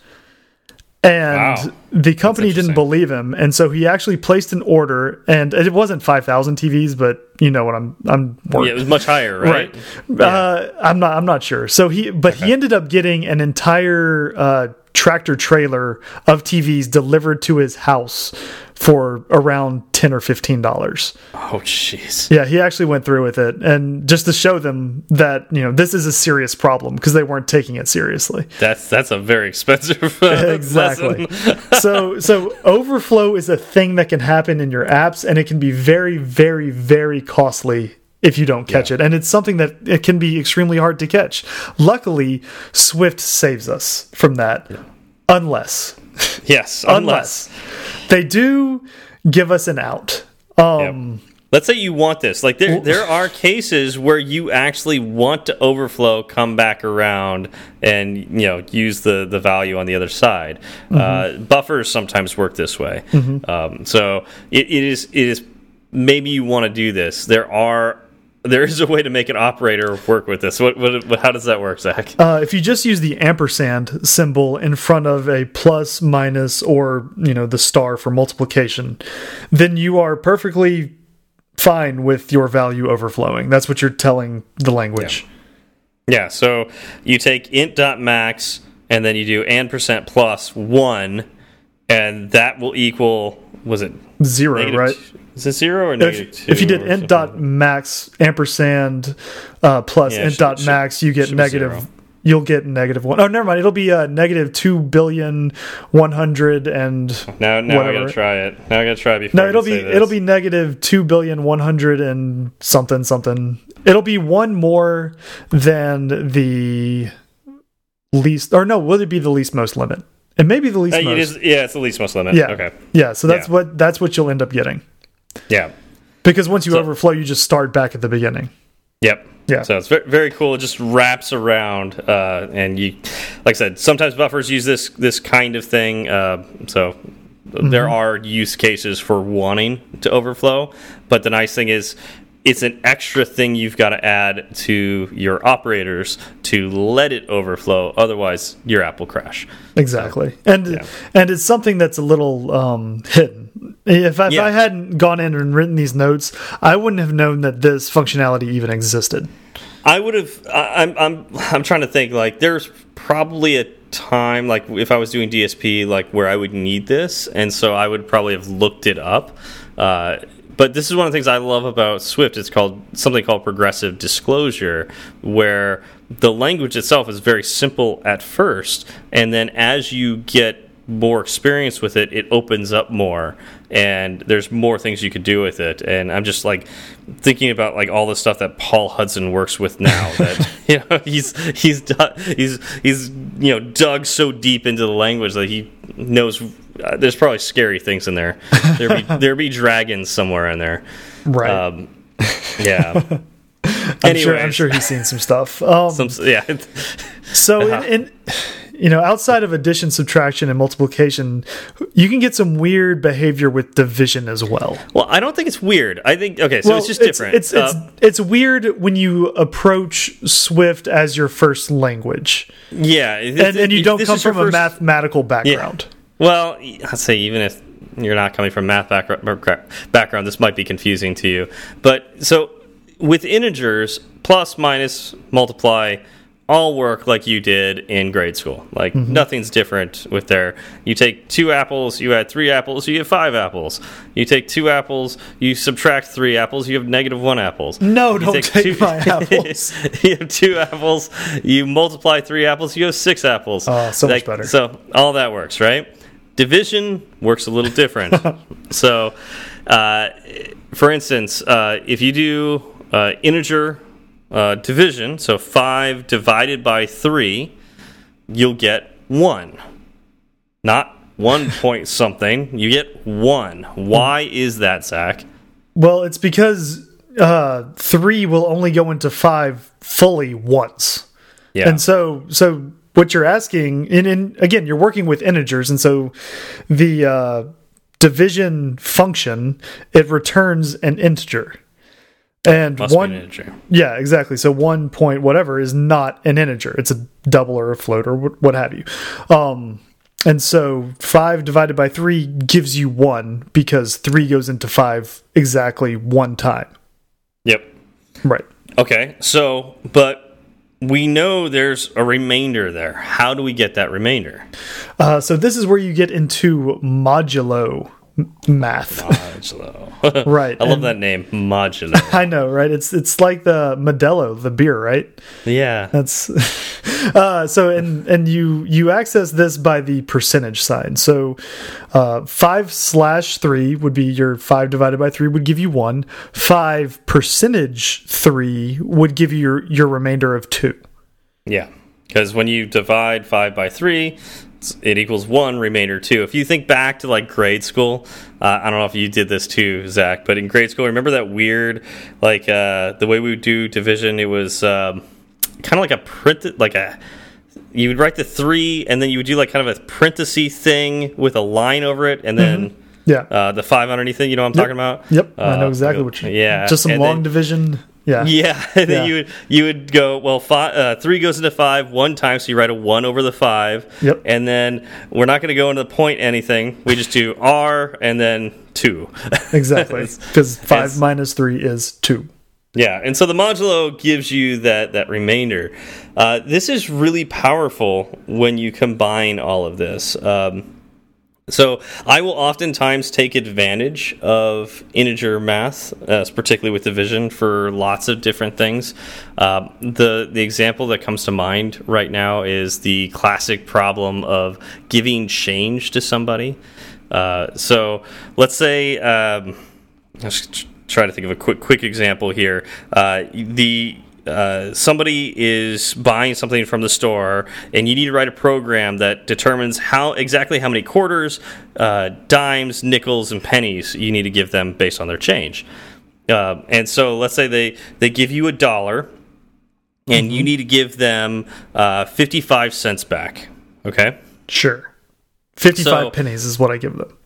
Speaker 2: And wow. the company didn't believe him, and so he actually placed an order, and it wasn't five thousand TVs, but you know what I'm I'm
Speaker 1: yeah, it was much higher, right? right.
Speaker 2: Yeah. Uh, I'm not I'm not sure. So he, but okay. he ended up getting an entire uh, tractor trailer of TVs delivered to his house for around 10 or 15 dollars.
Speaker 1: Oh jeez.
Speaker 2: Yeah, he actually went through with it and just to show them that, you know, this is a serious problem because they weren't taking it seriously.
Speaker 1: That's that's a very expensive [laughs] [laughs] uh, Exactly.
Speaker 2: so so overflow is a thing that can happen in your apps and it can be very very very costly if you don't catch yeah. it. And it's something that it can be extremely hard to catch. Luckily, Swift saves us from that. Yeah. Unless. [laughs]
Speaker 1: Yes,
Speaker 2: unless. unless. They do give us an out. Um,
Speaker 1: yep. Let's say you want this. Like there, there are cases where you actually want to overflow, come back around, and you know use the the value on the other side. Mm -hmm. uh, buffers sometimes work this way. Mm -hmm. um, so it, it is it is maybe you want to do this. There are there is a way to make an operator work with this. What, what how does that work, Zach?
Speaker 2: Uh, if you just use the ampersand symbol in front of a plus, minus, or you know the star for multiplication, then you are perfectly fine with your value overflowing. That's what you're telling the language.
Speaker 1: Yeah. yeah so you take int.max and then you do ampersand plus one, and that will equal was it
Speaker 2: zero, right?
Speaker 1: Is it zero or negative
Speaker 2: if, two? If you did int dot max ampersand uh, plus yeah, int dot max, you get negative. Zero. You'll get negative one. Oh, never mind. It'll be uh, negative two billion one hundred and
Speaker 1: now. Now whatever. I gotta try it. Now I gotta try before.
Speaker 2: No, it'll be it'll be negative two billion one hundred and something something. It'll be one more than the least, or no? Will it be the least most limit? It maybe the least uh, most.
Speaker 1: It is, yeah, it's the least most limit.
Speaker 2: Yeah.
Speaker 1: Okay.
Speaker 2: Yeah. So that's yeah. what that's what you'll end up getting.
Speaker 1: Yeah.
Speaker 2: Because once you so, overflow, you just start back at the beginning.
Speaker 1: Yep. Yeah. So it's very, very cool. It just wraps around, uh, and you, like I said, sometimes buffers use this this kind of thing. Uh, so mm -hmm. there are use cases for wanting to overflow, but the nice thing is it's an extra thing you've got to add to your operators to let it overflow. Otherwise, your app will crash.
Speaker 2: Exactly, so, and yeah. and it's something that's a little um, hidden if I, yeah. if I hadn't gone in and written these notes, I wouldn't have known that this functionality even existed.
Speaker 1: I would have. I'm. I'm. I'm trying to think. Like, there's probably a time, like if I was doing DSP, like where I would need this, and so I would probably have looked it up. Uh, but this is one of the things I love about Swift. It's called something called progressive disclosure, where the language itself is very simple at first, and then as you get more experience with it, it opens up more, and there's more things you could do with it. And I'm just like thinking about like all the stuff that Paul Hudson works with now. [laughs] that you know he's he's he's he's you know dug so deep into the language that he knows. Uh, there's probably scary things in there. There be [laughs] there be dragons somewhere in there.
Speaker 2: Right.
Speaker 1: Um, yeah. [laughs]
Speaker 2: I'm sure. I'm sure he's seen some stuff. Um,
Speaker 1: some, yeah.
Speaker 2: so, uh -huh. in, in, you know, outside of addition, subtraction, and multiplication, you can get some weird behavior with division as well.
Speaker 1: Well, I don't think it's weird. I think okay, so well, it's just
Speaker 2: it's,
Speaker 1: different.
Speaker 2: It's it's, uh, it's weird when you approach Swift as your first language.
Speaker 1: Yeah,
Speaker 2: and, and you don't come from a mathematical background.
Speaker 1: Yeah. Well, I'd say even if you're not coming from math background, background, this might be confusing to you. But so with integers, plus, minus, multiply all work like you did in grade school. Like mm -hmm. nothing's different with there. You take two apples, you add three apples, you get five apples. You take two apples, you subtract three apples, you have negative one apples.
Speaker 2: No,
Speaker 1: you
Speaker 2: don't take, take two, my [laughs] apples. [laughs]
Speaker 1: you have two apples, you multiply three apples, you have six apples.
Speaker 2: Oh, so like, much better.
Speaker 1: So all that works, right? Division works a little different. [laughs] so, uh, for instance, uh, if you do uh, integer uh, division, so 5 divided by 3, you'll get 1. Not 1 [laughs] point something, you get 1. Why is that, Zach?
Speaker 2: Well, it's because uh, 3 will only go into 5 fully once. Yeah. And so, so what you're asking, and, and again, you're working with integers, and so the uh, division function, it returns an integer. And
Speaker 1: Must
Speaker 2: one,
Speaker 1: integer.
Speaker 2: yeah, exactly. So one point whatever is not an integer; it's a double or a float or what have you. Um, and so five divided by three gives you one because three goes into five exactly one time.
Speaker 1: Yep.
Speaker 2: Right.
Speaker 1: Okay. So, but we know there's a remainder there. How do we get that remainder?
Speaker 2: Uh, so this is where you get into modulo math.
Speaker 1: Modulo. [laughs]
Speaker 2: right.
Speaker 1: I love and, that name, modulo. [laughs]
Speaker 2: I know, right? It's it's like the Modelo, the beer, right?
Speaker 1: Yeah.
Speaker 2: That's [laughs] uh, so and and you you access this by the percentage sign. So uh, five slash three would be your five divided by three would give you one. Five percentage three would give you your your remainder of two.
Speaker 1: Yeah. Because when you divide five by three, it equals one remainder two. If you think back to like grade school, uh, I don't know if you did this too, Zach, but in grade school, remember that weird like uh, the way we would do division? It was um, kind of like a printed like a you would write the three and then you would do like kind of a parenthesis thing with a line over it and then. Mm -hmm.
Speaker 2: Yeah,
Speaker 1: uh, the five underneath it. You know what I'm
Speaker 2: yep.
Speaker 1: talking about?
Speaker 2: Yep, I know uh, exactly what you.
Speaker 1: Yeah,
Speaker 2: just some
Speaker 1: and
Speaker 2: long
Speaker 1: then,
Speaker 2: division. Yeah, [laughs]
Speaker 1: yeah. And [laughs] then yeah. you would you would go well. Five, uh, three goes into five one time, so you write a one over the five.
Speaker 2: Yep.
Speaker 1: And then we're not going to go into the point anything. We just do [laughs] r and then two.
Speaker 2: exactly, because five minus three is two.
Speaker 1: Yeah, and so the modulo gives you that that remainder. Uh, this is really powerful when you combine all of this. Um, so I will oftentimes take advantage of integer math, uh, particularly with division, for lots of different things. Uh, the the example that comes to mind right now is the classic problem of giving change to somebody. Uh, so let's say. Um, let's try to think of a quick quick example here. Uh, the uh, somebody is buying something from the store and you need to write a program that determines how exactly how many quarters, uh, dimes, nickels, and pennies you need to give them based on their change. Uh, and so let's say they, they give you a dollar and mm -hmm. you need to give them uh, 55 cents back. Okay?
Speaker 2: Sure. 55 so, pennies is what I give them.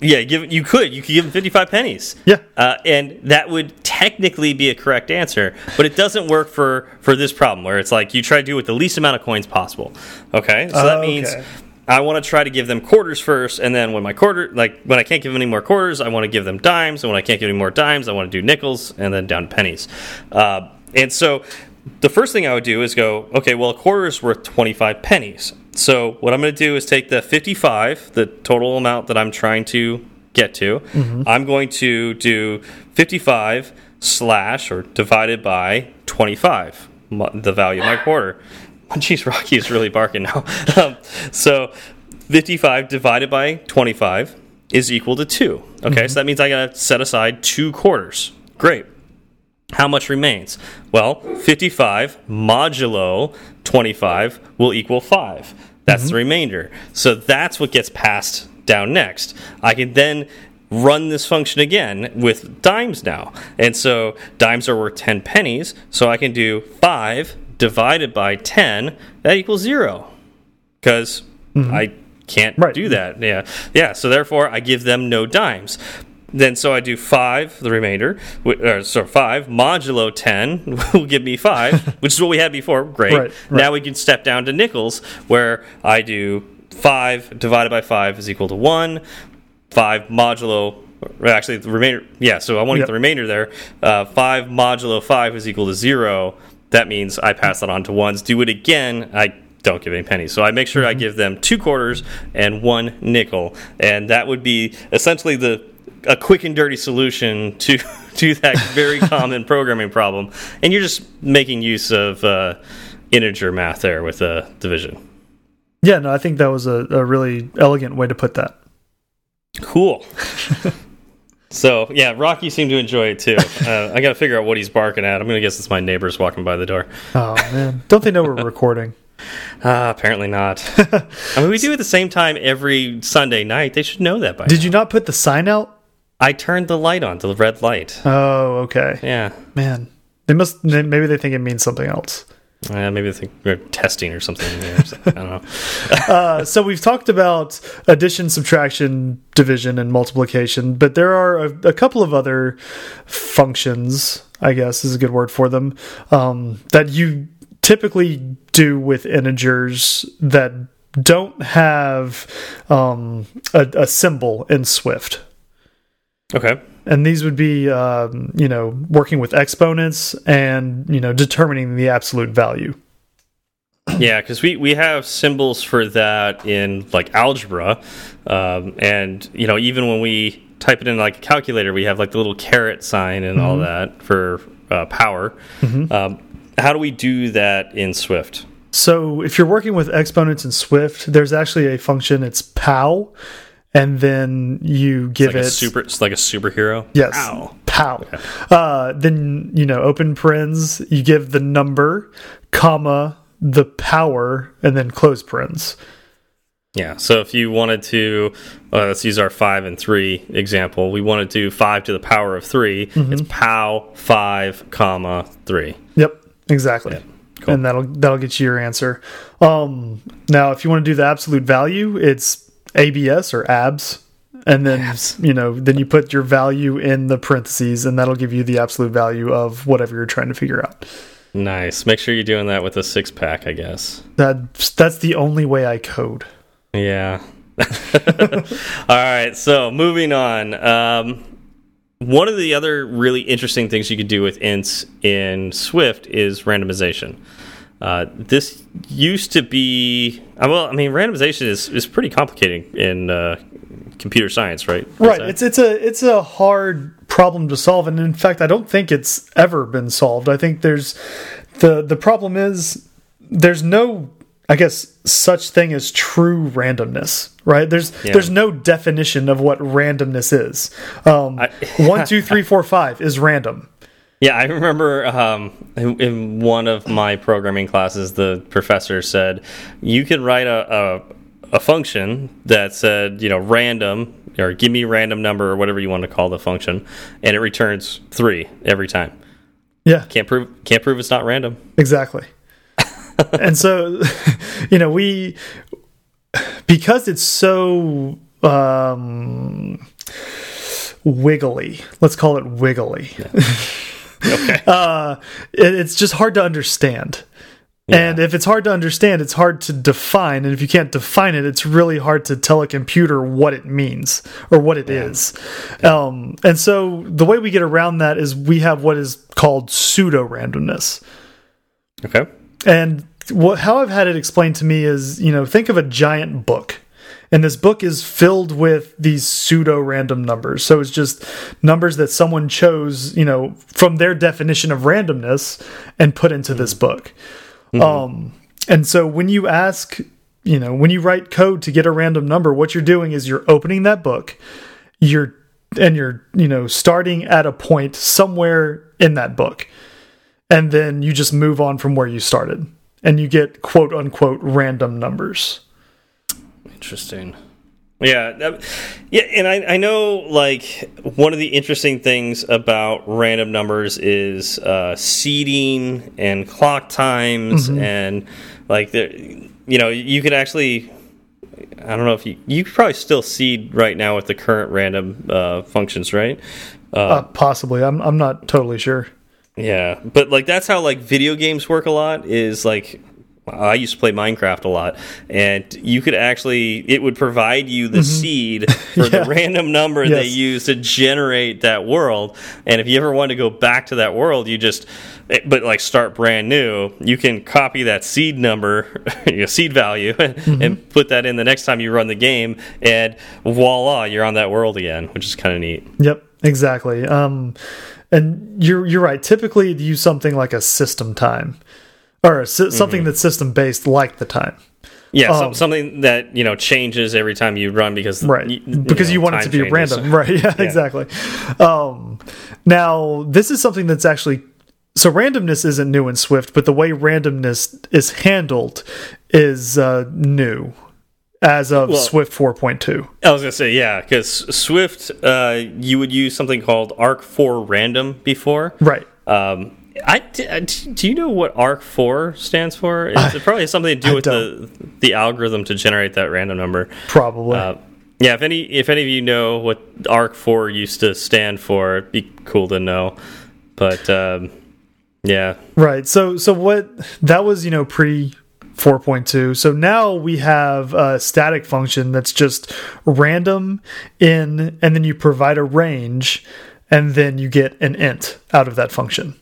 Speaker 1: Yeah, give you could you could give them fifty five pennies.
Speaker 2: Yeah,
Speaker 1: uh, and that would technically be a correct answer, but it doesn't work for for this problem where it's like you try to do it with the least amount of coins possible. Okay, so that means. Okay. I want to try to give them quarters first, and then when my quarter, like when I can't give them any more quarters, I want to give them dimes, and when I can't give any more dimes, I want to do nickels, and then down to pennies. Uh, and so, the first thing I would do is go, okay, well, a quarter is worth twenty five pennies. So what I'm going to do is take the 55, the total amount that I'm trying to get to. I'm going to do 55 slash or divided by 25, the value of my quarter. [laughs] Jeez, Rocky is really barking now. [laughs] um, so 55 divided by 25 is equal to 2. Okay, so that means I got to set aside two quarters. Great. How much remains? Well, 55 modulo 25 will equal 5. That's the mm-hmm. remainder. So that's what gets passed down next. I can then run this function again with dimes now. And so dimes are worth 10 pennies, so I can do 5 divided by 10, that equals 0. Because mm-hmm. I can't
Speaker 2: Right.
Speaker 1: do that. Yeah. Yeah, so therefore I give them no dimes. Then so I do 5, the remainder, or so 5 modulo 10 [laughs] will give me 5, [laughs] which is what we had before. Great.
Speaker 2: Right, right.
Speaker 1: Now we can step down to nickels where I do 5 divided by 5 is equal to 1. 5 modulo actually the remainder yeah so i want to
Speaker 2: Yep.
Speaker 1: get the remainder there uh, 5 modulo 5 is equal to 0 that means i pass that on to ones do it again i don't give any pennies so i make sure i give them two quarters and one nickel and that would be essentially the a quick and dirty solution to [laughs] to that very [laughs] common programming problem and you're just making use of uh, integer math there with a division
Speaker 2: Yeah, no, I think that was a, a really elegant way to put that.
Speaker 1: Cool. so yeah, Rocky seemed to enjoy it too. [laughs] Uh, I got to figure out what he's barking at. I'm gonna guess it's my neighbors walking by the door.
Speaker 2: Oh man, don't they know we're recording?
Speaker 1: Ah, apparently not. I mean, we do it at the same time every Sunday night. They should know that by.
Speaker 2: Did you not put the sign out?
Speaker 1: I turned the light on, to the red light.
Speaker 2: Oh, okay.
Speaker 1: Yeah.
Speaker 2: Man, they must. Maybe they think it means something else.
Speaker 1: Uh, maybe they think we're testing or something. Yeah, I don't know. [laughs]
Speaker 2: Uh, so we've talked about addition, subtraction, division, and multiplication, but there are a, a couple of other functions. I guess is a good word for them um, that you typically do with integers that don't have um, a, a symbol in Swift.
Speaker 1: Okay.
Speaker 2: and these would be um, you know working with exponents and you know determining the absolute value [clears throat]
Speaker 1: Yeah, because we we have symbols for that in like algebra, um, and you know even when we type it in like a calculator, we have like the little caret sign and all that for uh, power. Um, how do we do that in Swift?
Speaker 2: so if you're working with exponents in swift there's actually a function it's pow and then you give
Speaker 1: Like
Speaker 2: it
Speaker 1: a super, it's like a superhero.
Speaker 2: yes
Speaker 1: Ow.
Speaker 2: pow uh, then you know open parens you give the number comma the power and then close parens
Speaker 1: Yeah. So if you wanted to, uh, let's use our five and three example. We wanted to do five to the power of 3 It's pow five comma three.
Speaker 2: Yep, exactly.
Speaker 1: cool.
Speaker 2: And that'll that'll get you your answer. Um, now, if you want to do the absolute value, it's ABS or ABS, and then you know then you put your value in the parentheses, and that'll give you the absolute value of whatever you're trying to figure out.
Speaker 1: Nice. Make sure you're doing that with a six pack, I guess.
Speaker 2: That that's the only way I code.
Speaker 1: Yeah. [laughs] All right. So moving on. Um, one of the other really interesting things you could do with ints in Swift is randomization. Uh, this used to be uh, well. I mean, randomization is is pretty complicated in uh, computer science, right?
Speaker 2: Right. It's it's a it's a hard problem to solve, and in fact, I don't think it's ever been solved. I think there's the the problem is there's no I guess such thing as true randomness, right? There's
Speaker 1: Yeah.
Speaker 2: there's no definition of what randomness is. Um,
Speaker 1: I-
Speaker 2: one, two, [laughs] three, four, five is random.
Speaker 1: Yeah, I remember um, in, one of my programming classes, the professor said you could write a, a a function that said, you know, random or give me a random number or whatever you want to call the function, and it returns three every time.
Speaker 2: Yeah,
Speaker 1: Can't prove can't prove it's not random.
Speaker 2: exactly. [laughs] and so, [laughs] you know, we because it's so um, wiggly. Let's call it wiggly. [laughs]
Speaker 1: Okay. [laughs]
Speaker 2: uh, it, it's just hard to understand. And if it's hard to understand, it's hard to define. And if you can't define it, it's really hard to tell a computer what it means or what it is. Um, and so the way we get around that is we have what is called pseudo randomness.
Speaker 1: okay.
Speaker 2: And what, how I've had it explained to me is, you know, think of a giant book. And this book is filled with these pseudo random numbers. So it's just numbers that someone chose, you know, from their definition of randomness and put into this book. Mm -hmm. Um, and so when you ask, you know, when you write code to get a random number, what you're doing is you're opening that book, you're and you're, you know, starting at a point somewhere in that book. And then you just move on from where you started and you get quote unquote random numbers.
Speaker 1: Interesting. Yeah, yeah, and I, I know like one of the interesting things about random numbers is uh, seeding and clock times, mm -hmm. and like there, you know, you could actually. I don't know if you you could probably still seed right now with the current random uh, functions, right?
Speaker 2: Uh, uh, possibly, I'm I'm not totally sure.
Speaker 1: Yeah, but like that's how like video games work a lot. Is like I used to play Minecraft a lot, and you could actually it would provide you the mm -hmm. seed [laughs] for yeah. the random number yes. they use to generate that world. And if you ever want to go back to that world, you just but like start brand new, you can copy that seed number, [laughs] your seed value, mm [laughs] -hmm. and put that in the next time you run the game, and voila, you're on that world again, which is kind of neat.
Speaker 2: Yep, exactly. Um, and you're you're right. Typically, you use something like a system time or something mm -hmm. that's system based like the time.
Speaker 1: Yeah, um, something that you know changes every time you run because
Speaker 2: right you, because you, know, you want it to be changes. random, [laughs] right? Yeah, yeah. exactly. Um, now this is something that's actually so randomness isn't new in Swift, but the way randomness is handled is uh, new as of well, Swift 4.2.
Speaker 1: I was gonna say yeah, because Swift uh, you would use something called arc4 random before,
Speaker 2: right?
Speaker 1: Um, I, do you know what arc4 stands for? It's I, probably something to do I with the the algorithm to generate that random number.
Speaker 2: Probably. Uh,
Speaker 1: yeah, if any if any of you know what arc4 used to stand for, it'd be cool to know. But um, yeah.
Speaker 2: Right. So so what that was, you know, pre 4.2. So now we have a static function that's just random in and then you provide a range and then you get an int out of that function.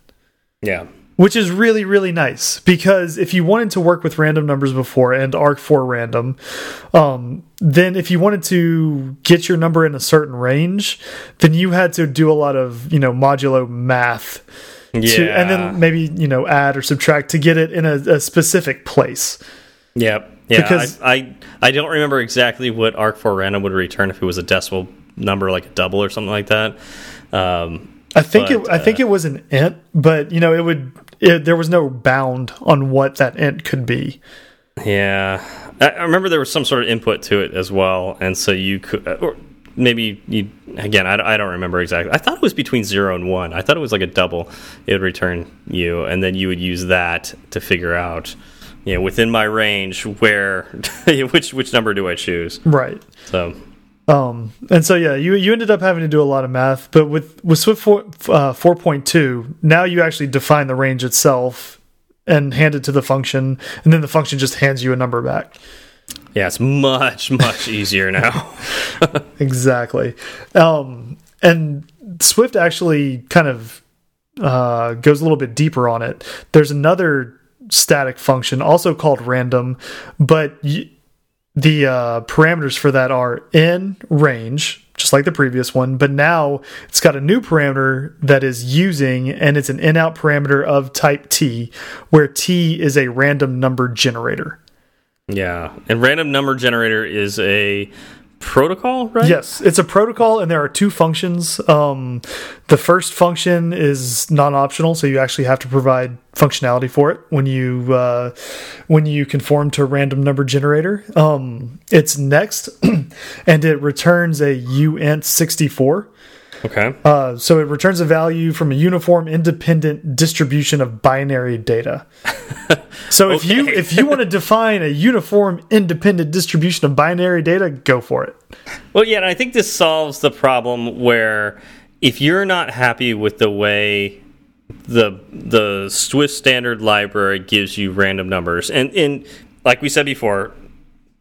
Speaker 1: Yeah.
Speaker 2: Which is really, really nice because if you wanted to work with random numbers before and arc4 random, um, then if you wanted to get your number in a certain range, then you had to do a lot of, you know, modulo math. Yeah. To, and then maybe, you know, add or subtract to get it in a, a specific place.
Speaker 1: Yep. Yeah. Because I, I, I don't remember exactly what arc4 random would return if it was a decimal number like a double or something like that. Um,
Speaker 2: I think but, it. I think uh, it was an int, but you know, it would. It, there was no bound on what that int could be.
Speaker 1: Yeah, I remember there was some sort of input to it as well, and so you could, uh, or maybe you again. I, I don't remember exactly. I thought it was between zero and one. I thought it was like a double. It would return you, and then you would use that to figure out, you know, within my range where [laughs] which which number do I choose?
Speaker 2: Right.
Speaker 1: So
Speaker 2: um, and so yeah, you you ended up having to do a lot of math, but with with Swift 4, uh, 4.2, now you actually define the range itself and hand it to the function, and then the function just hands you a number back.
Speaker 1: Yeah, it's much [laughs] much easier now. [laughs]
Speaker 2: exactly. Um, and Swift actually kind of uh, goes a little bit deeper on it. There's another static function also called random, but the uh, parameters for that are in range, just like the previous one, but now it's got a new parameter that is using, and it's an in out parameter of type T, where T is a random number generator.
Speaker 1: Yeah, and random number generator is a protocol, right?
Speaker 2: Yes, it's a protocol, and there are two functions. Um, the first function is non-optional, so you actually have to provide functionality for it when you uh, when you conform to random number generator. Um, it's next, [clears throat] and it returns a uint64
Speaker 1: Okay.
Speaker 2: Uh, so it returns a value from a uniform independent distribution of binary data. [laughs] so if you if you want to [laughs] define a uniform independent distribution of binary data, go for it.
Speaker 1: Well, yeah, and I think this solves the problem where if you're not happy with the way the the Swift standard library gives you random numbers, and and like we said before,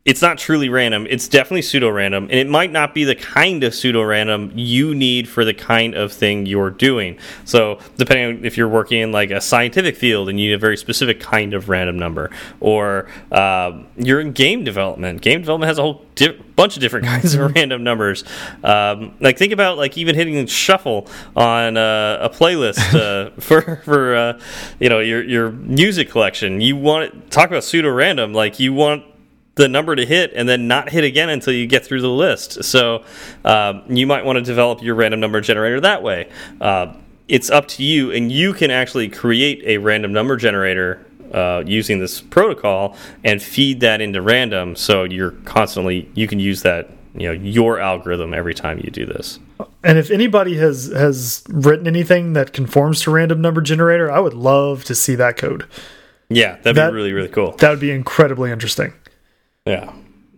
Speaker 1: it's not truly random. It's definitely pseudo random, and it might not be the kind of pseudo random you need for the kind of thing you're doing. So, depending on if you're working in like a scientific field and you need a very specific kind of random number, or uh, you're in game development. Game development has a whole bunch of different [laughs] kinds of [laughs] random numbers. Um, like think about like even hitting shuffle on uh, a playlist uh, [laughs] for for uh, you know your your music collection. You want to talk about pseudo random. Like you want the number to hit and then not hit again until you get through the list. So um, you might want to develop your random number generator that way. Uh, it's up to you, and you can actually create a random number generator uh, using this protocol and feed that into random. So you're constantly you can use that you know your algorithm every time you do this.
Speaker 2: And if anybody has has written anything that conforms to random number generator, I would love to see that code.
Speaker 1: Yeah, that'd that, be really really cool.
Speaker 2: That would be incredibly interesting.
Speaker 1: Yeah.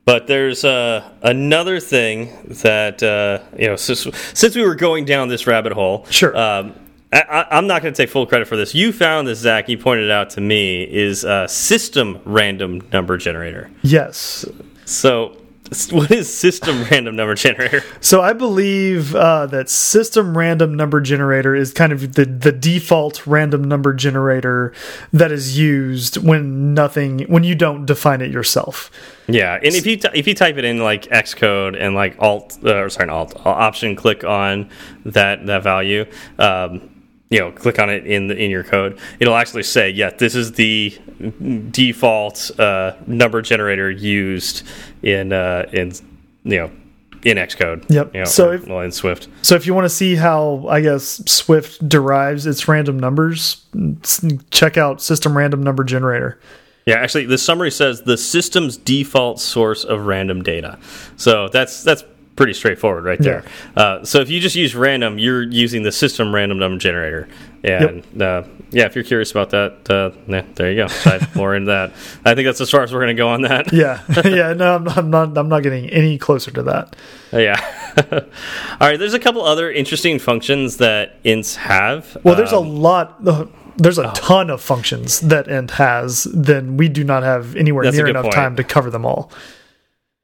Speaker 1: But there's uh, another thing that uh, you know since, since we were going down this rabbit hole.
Speaker 2: Sure.
Speaker 1: Um, I, am not going to take full credit for this. You found this, Zach. You pointed it out to me. Is a system random number generator.
Speaker 2: Yes.
Speaker 1: So [laughs] what is system random number generator?
Speaker 2: So I believe uh, that system random number generator is kind of the the default random number generator that is used when nothing when you don't define it yourself.
Speaker 1: Yeah, and if you if you type it in like Xcode and like Alt uh, or sorry, Alt Option click on that that value. Um, you know click on it in the, in your code it'll actually say yeah this is the default uh, number generator used in uh, in you know in Xcode.
Speaker 2: Yep.
Speaker 1: You know,
Speaker 2: so
Speaker 1: or,
Speaker 2: if,
Speaker 1: well, in Swift.
Speaker 2: So if you want to see how I guess Swift derives its random numbers, check out system random number generator.
Speaker 1: Yeah, actually, the summary says the system's default source of random data. So that's that's pretty straightforward right there. Yeah. Uh, so if you just use random, you're using the system random number generator. And yep. uh, yeah, if you're curious about that, uh, yeah, there you go. Dive [laughs] more into that. I think that's as far as we're going to go on that.
Speaker 2: yeah, [laughs] yeah. No, I'm, I'm, not. I'm not getting any closer to that.
Speaker 1: Yeah. [laughs] All right. There's a couple other interesting functions that ints have.
Speaker 2: Well, there's um, a lot. There's a oh. ton of functions that int has. Then we do not have anywhere that's near enough point. time to cover them all.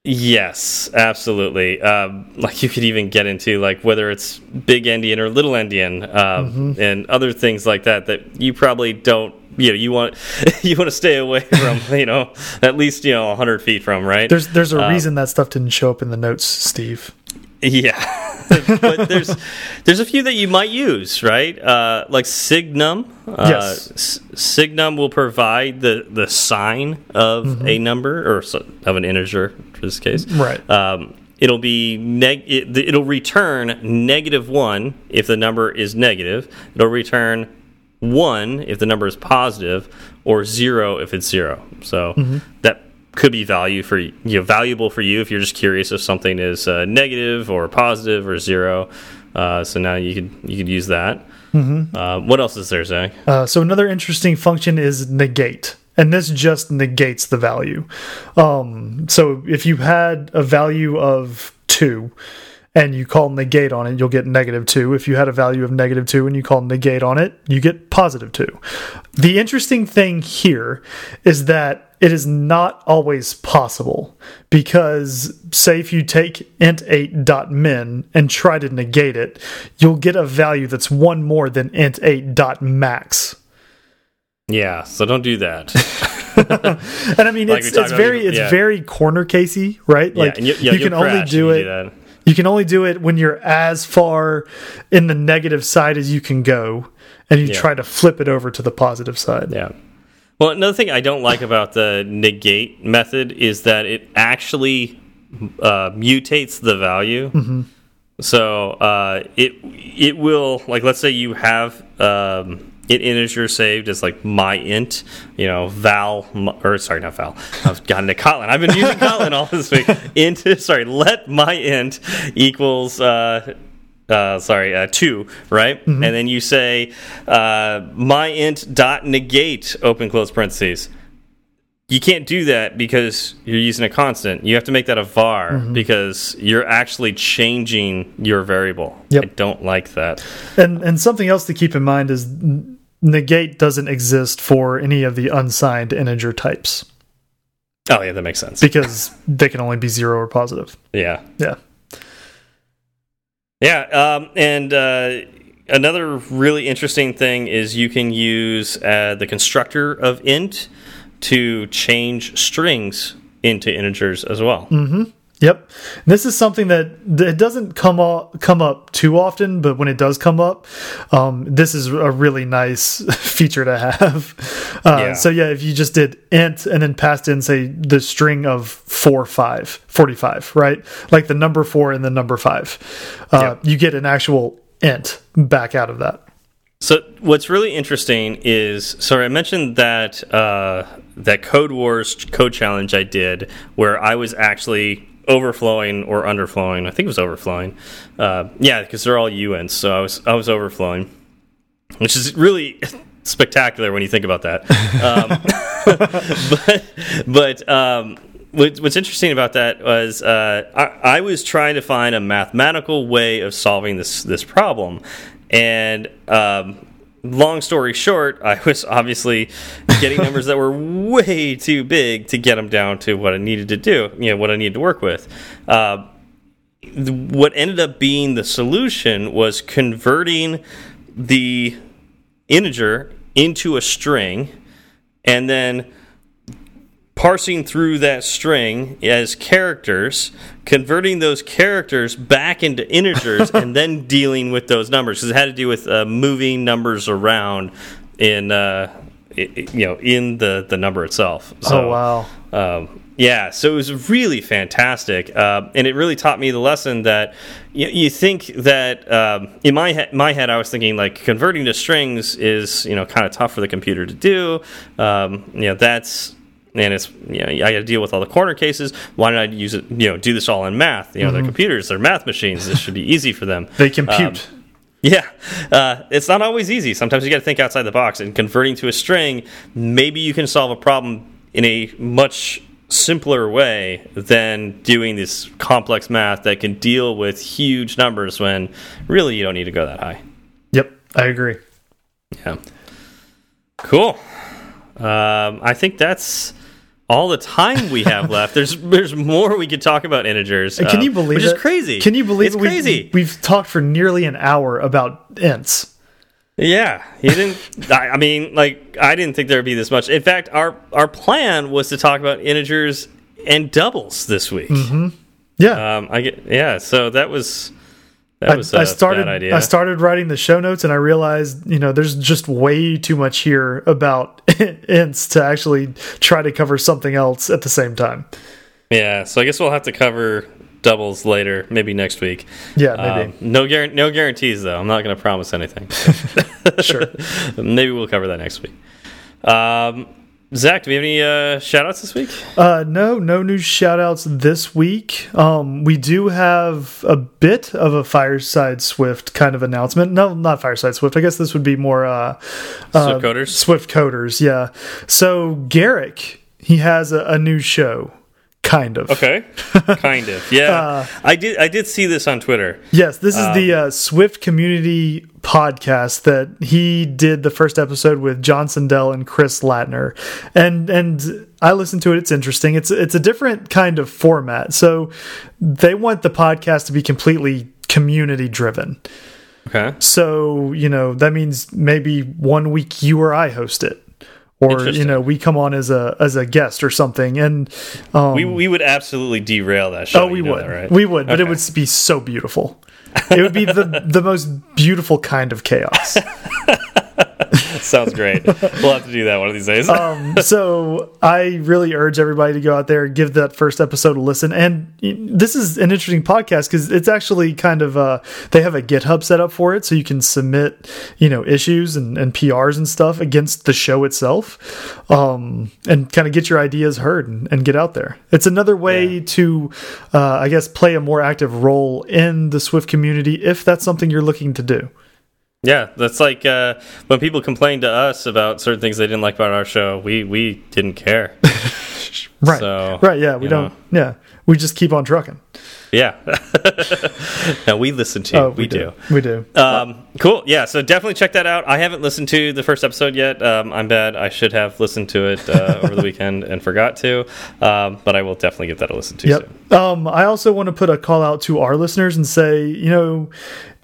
Speaker 1: Yes, absolutely. Um, like you could even get into like whether it's big endian or little endian, um, mm -hmm. and other things like that that you probably don't. You know, you want [laughs] you want to stay away [laughs] from. You know, at least you know hundred feet from. Right.
Speaker 2: There's there's a um, reason that stuff didn't show up in the notes, Steve.
Speaker 1: Yeah, [laughs] but there's there's a few that you might use, right? Uh, like Signum.
Speaker 2: Uh, yes.
Speaker 1: Signum will provide the the sign of mm -hmm. a number or of an integer for this case.
Speaker 2: Right.
Speaker 1: Um, it'll be neg it, it'll return negative one if the number is negative. It'll return one if the number is positive, or zero if it's zero. So mm -hmm. that could be value for you know valuable for you if you're just curious if something is uh, negative or positive or zero. Uh, so now you could you could use that. Mm -hmm. uh, what else is there, Zach?
Speaker 2: Uh, so another interesting function is negate, and this just negates the value. Um, so if you had a value of two and you call negate on it, you'll get negative 2. If you had a value of negative 2 and you call negate on it, you get positive 2. The interesting thing here is that it is not always possible because say if you take int8.min and try to negate it, you'll get a value that's one more than int8.max.
Speaker 1: Yeah, so don't do that. [laughs]
Speaker 2: and I mean, like it's, it's very it's yeah. very corner casey, right? Like
Speaker 1: you,
Speaker 2: you can only do it. Do you can only do it when you're as far in the negative side as you can go, and you yeah. try to flip it over to the positive side.
Speaker 1: Yeah. Well, another thing I don't like about the negate method is that it actually uh, mutates the value. Mm -hmm. So uh, it it will like let's say you have um, it integer saved as like my int, you know, val or sorry, not val. I've gotten to Kotlin. I've been using Kotlin all this week. [laughs] Int, sorry, let my int equals. Uh, uh, sorry, uh, two, right? Mm -hmm. And then you say uh, my int dot negate open close parentheses. You can't do that because you're using a constant. You have to make that a var mm -hmm. because you're actually changing your variable.
Speaker 2: Yep.
Speaker 1: I don't like that.
Speaker 2: And and something else to keep in mind is negate doesn't exist for any of the unsigned integer types.
Speaker 1: Oh yeah, that makes sense.
Speaker 2: because [laughs] they can only be zero or positive.
Speaker 1: Yeah.
Speaker 2: Yeah.
Speaker 1: Yeah, um, and uh, another really interesting thing is you can use uh, the constructor of int to change strings into integers as well.
Speaker 2: Yep. This is something that it doesn't come up, come up too often, but when it does come up, um, this is a really nice [laughs] feature to have. Uh,
Speaker 1: Yeah.
Speaker 2: So yeah, if you just did int and then passed in, say, the string of 4, 5, 45, right? Like the number 4 and the number 5, uh,
Speaker 1: Yep.
Speaker 2: you get an actual int back out of that.
Speaker 1: So what's really interesting is, sorry, I mentioned that uh, that Codewars code challenge I did, where I was actually overflowing or underflowing. I think it was overflowing. Uh, yeah, because they're all UNs, so I was I was overflowing, which is really [laughs] spectacular when you think about that. Um, [laughs] but but um, what, what's interesting about that was uh, I, I was trying to find a mathematical way of solving this this problem, and um, long story short, I was obviously getting numbers that were way too big to get them down to what I needed to do, you know, what I needed to work with. Uh, what ended up being the solution was converting the integer into a string and then parsing through that string as characters, converting those characters back into integers, [laughs] and then dealing with those numbers because it had to do with uh, moving numbers around in uh, i- i- you know in the the number itself. So,
Speaker 2: oh, wow.
Speaker 1: um, yeah, so it was really fantastic, uh, and it really taught me the lesson that you, you think that um, in my he my head I was thinking like converting to strings is you know kind of tough for the computer to do. Um, you know that's and it's you know I got to deal with all the corner cases. Why don't I use it? You know, do this all in math. You know, they're computers, they're math machines. This should be easy for them.
Speaker 2: They compute.
Speaker 1: Um, yeah, uh, it's not always easy. Sometimes you got to think outside the box. And converting to a string, maybe you can solve a problem in a much simpler way than doing this complex math that can deal with huge numbers when really you don't need to go that high.
Speaker 2: yep, I agree.
Speaker 1: Yeah. Cool. Um, I think that's all the time we have left. There's there's more we could talk about integers.
Speaker 2: Can
Speaker 1: um,
Speaker 2: you believe
Speaker 1: Which
Speaker 2: it?
Speaker 1: is crazy.
Speaker 2: Can you believe
Speaker 1: it's?
Speaker 2: We-
Speaker 1: crazy?
Speaker 2: We've talked for nearly an hour about ints.
Speaker 1: Yeah, he didn't. I, I mean, like, I didn't think there would be this much. In fact, our our plan was to talk about integers and doubles this week.
Speaker 2: Yeah.
Speaker 1: Um, I get yeah. So that was
Speaker 2: I,
Speaker 1: was
Speaker 2: I started. I started writing the show notes, and I realized, you know, there's just way too much here about [laughs] ints to actually try to cover something else at the same time.
Speaker 1: yeah. So I guess we'll have to cover doubles later, maybe next week.
Speaker 2: Yeah, maybe.
Speaker 1: Um, no guar no guarantees though. I'm not going to promise anything. [laughs]
Speaker 2: sure. [laughs]
Speaker 1: maybe we'll cover that next week. Um, Zach, do we have any uh, shout outs this week?
Speaker 2: Uh, no, no new shout outs this week. Um, we do have a bit of a Fireside Swift kind of announcement. No, not Fireside Swift. I guess this would be more uh, uh,
Speaker 1: Swift coders?
Speaker 2: Swift Coders, yeah. So Garric, he has a, a new show, kind of.
Speaker 1: Okay, [laughs] kind of. Yeah,
Speaker 2: Uh,
Speaker 1: I did. I did see this on Twitter.
Speaker 2: Yes, this is the
Speaker 1: Um,
Speaker 2: uh, Swift Community podcast that he did the first episode with John Sundell and Chris Lattner, and and I listened to it. It's interesting. It's it's a different kind of format. So they want the podcast to be completely community driven.
Speaker 1: Okay.
Speaker 2: So you know that means maybe one week you or I host it. Or you know we come on as a as a guest or something, and um,
Speaker 1: We we would absolutely derail that show.
Speaker 2: Oh, we
Speaker 1: you know
Speaker 2: would.
Speaker 1: that, right?
Speaker 2: We would, but it would be so beautiful. It would be the the most beautiful kind of chaos. [laughs]
Speaker 1: Sounds great. we'll have to do that one of these days.
Speaker 2: Um, so I really urge everybody to go out there and give that first episode a listen. And this is an interesting podcast because it's actually kind of uh, they have a GitHub set up for it, so you can submit you know issues and, and PRs and stuff against the show itself, um, and kind of get your ideas heard and, and get out there. It's another way
Speaker 1: Yeah.
Speaker 2: to, uh, I guess, play a more active role in the Swift community if that's something you're looking to do.
Speaker 1: Yeah, that's like uh, when people complain to us about certain things they didn't like about our show. We we didn't care. [laughs]
Speaker 2: Right.
Speaker 1: So,
Speaker 2: right. Yeah. We don't. Yeah. We just keep on trucking.
Speaker 1: Yeah. [laughs] no, we listen to you.
Speaker 2: Oh,
Speaker 1: we, do.
Speaker 2: We do.
Speaker 1: Um, cool. Yeah. So definitely check that out. I haven't listened to the first episode yet. Um, I'm bad. I should have listened to it uh, over the [laughs] weekend and forgot to. Um, but I will definitely give that a listen to.
Speaker 2: Yep.
Speaker 1: Soon.
Speaker 2: Um, I also want to put a call out to our listeners and say, you know,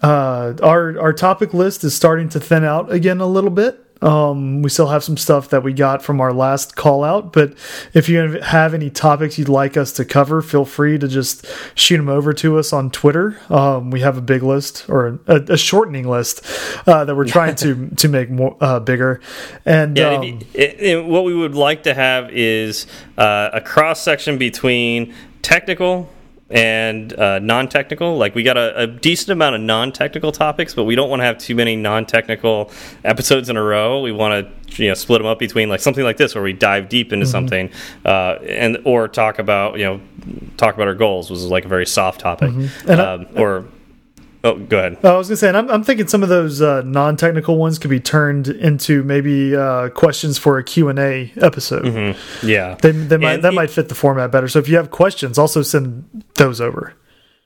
Speaker 2: uh, our our topic list is starting to thin out again a little bit. Um, we still have some stuff that we got from our last call out, but if you have any topics you'd like us to cover, feel free to just shoot them over to us on Twitter. Um, we have a big list or a, a shortening list uh, that we're [laughs] trying to to make more uh, bigger. And
Speaker 1: Yeah,
Speaker 2: um,
Speaker 1: if you- it- it- what we would like to have is uh, a cross section between technical and uh, non-technical. Like we got a, a decent amount of non-technical topics, but we don't want to have too many non-technical episodes in a row. We want to you know split them up between like something like this where we dive deep into something uh, and or talk about you know talk about our goals was like a very soft topic
Speaker 2: And I-
Speaker 1: um, or oh go ahead.
Speaker 2: I was gonna say, and I'm, I'm thinking some of those uh, non-technical ones could be turned into maybe uh, questions for a Q and A episode.
Speaker 1: Yeah,
Speaker 2: They, they might
Speaker 1: And
Speaker 2: that
Speaker 1: it-
Speaker 2: might fit the format better. So if you have questions, also send those over.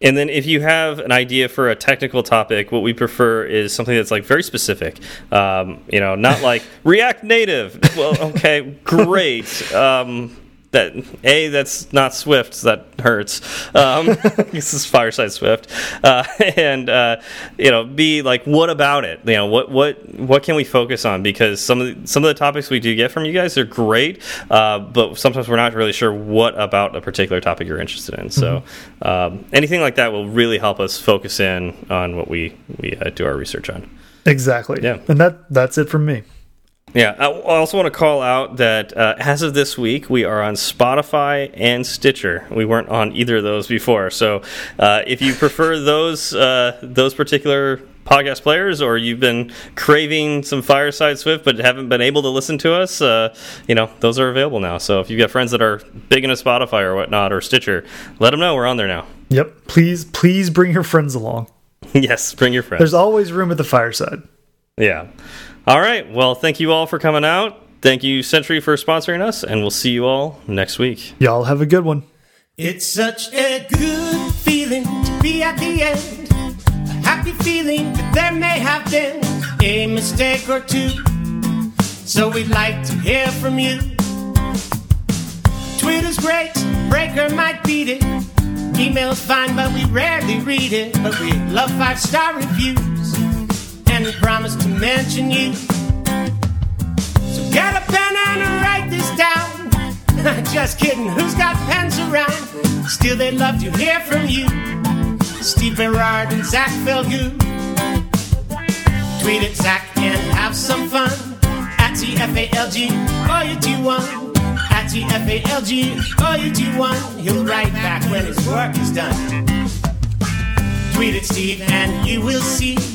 Speaker 1: And then if you have an idea for a technical topic, what we prefer is something that's like very specific. Um, you know, not like [laughs] React Native. Well, okay, great. [laughs] Um, that a that's not Swift. That hurts. Um, [laughs] [laughs] this is Fireside Swift. Uh, [laughs] and uh, you know, b like what about it? You know, what what what can we focus on? Because some of the, some of the topics we do get from you guys are great, uh, but sometimes we're not really sure what about a particular topic you're interested in. So um, anything like that will really help us focus in on what we we uh, do our research on.
Speaker 2: Exactly.
Speaker 1: Yeah.
Speaker 2: And that that's it from me.
Speaker 1: Yeah, I also want to call out that uh, as of this week, we are on Spotify and Stitcher. We weren't on either of those before, so uh, if you prefer [laughs] those uh, those particular podcast players, or you've been craving some Fireside Swift but haven't been able to listen to us, uh, you know those are available now. So if you've got friends that are big into Spotify or whatnot or Stitcher, let them know we're on there now.
Speaker 2: Yep. Please please bring your friends along. [laughs]
Speaker 1: yes, bring your friends.
Speaker 2: There's always room at the fireside.
Speaker 1: Yeah. All right. Well, thank you all for coming out. Thank you, Sentry, for sponsoring us, and we'll see you all next week.
Speaker 2: Y'all have a good one.
Speaker 3: It's such a good feeling to be at the end. A happy feeling that there may have been a mistake or two. So we'd like to hear from you. Twitter's great, Breaker might beat it. Email's fine, but we rarely read it. But we love five star reviews, and promise to mention you. So get a pen and write this down. [laughs] Just kidding, who's got pens around? Still, they'd love to hear from you. Steve Berard and Zach Falgout. Tweet at Zach and have some fun. At TFALG, all you do one. At TFALG, all you do one. He'll write back when his work is done. Tweet at Steve and you will see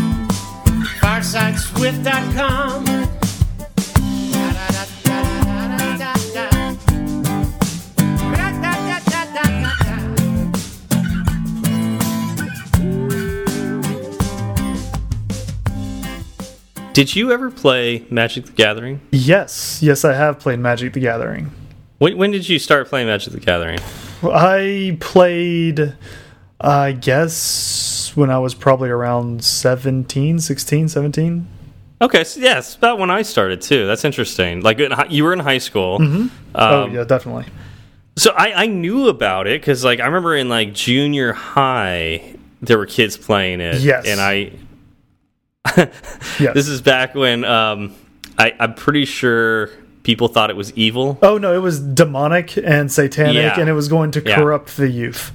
Speaker 3: Firesideswift.com. Da-da-da-da-da-da-da-da.
Speaker 1: Did you ever play Magic the Gathering?
Speaker 2: Yes, yes, I have played Magic the Gathering.
Speaker 1: When, when did you start playing Magic the Gathering?
Speaker 2: I played, I guess, when I was probably around 17, 16, 17.
Speaker 1: Okay, so yeah, it's about when I started too. That's interesting. Like in, you were in high school.
Speaker 2: oh,
Speaker 1: Um,
Speaker 2: yeah, definitely.
Speaker 1: So I, I knew about it because like I remember in like junior high there were kids playing it.
Speaker 2: Yes.
Speaker 1: and I.
Speaker 2: Yes. [laughs]
Speaker 1: This is back when um, I, I'm pretty sure people thought it was evil.
Speaker 2: Oh, no, it was demonic and satanic,
Speaker 1: Yeah.
Speaker 2: and it was going to
Speaker 1: Yeah.
Speaker 2: corrupt the youth.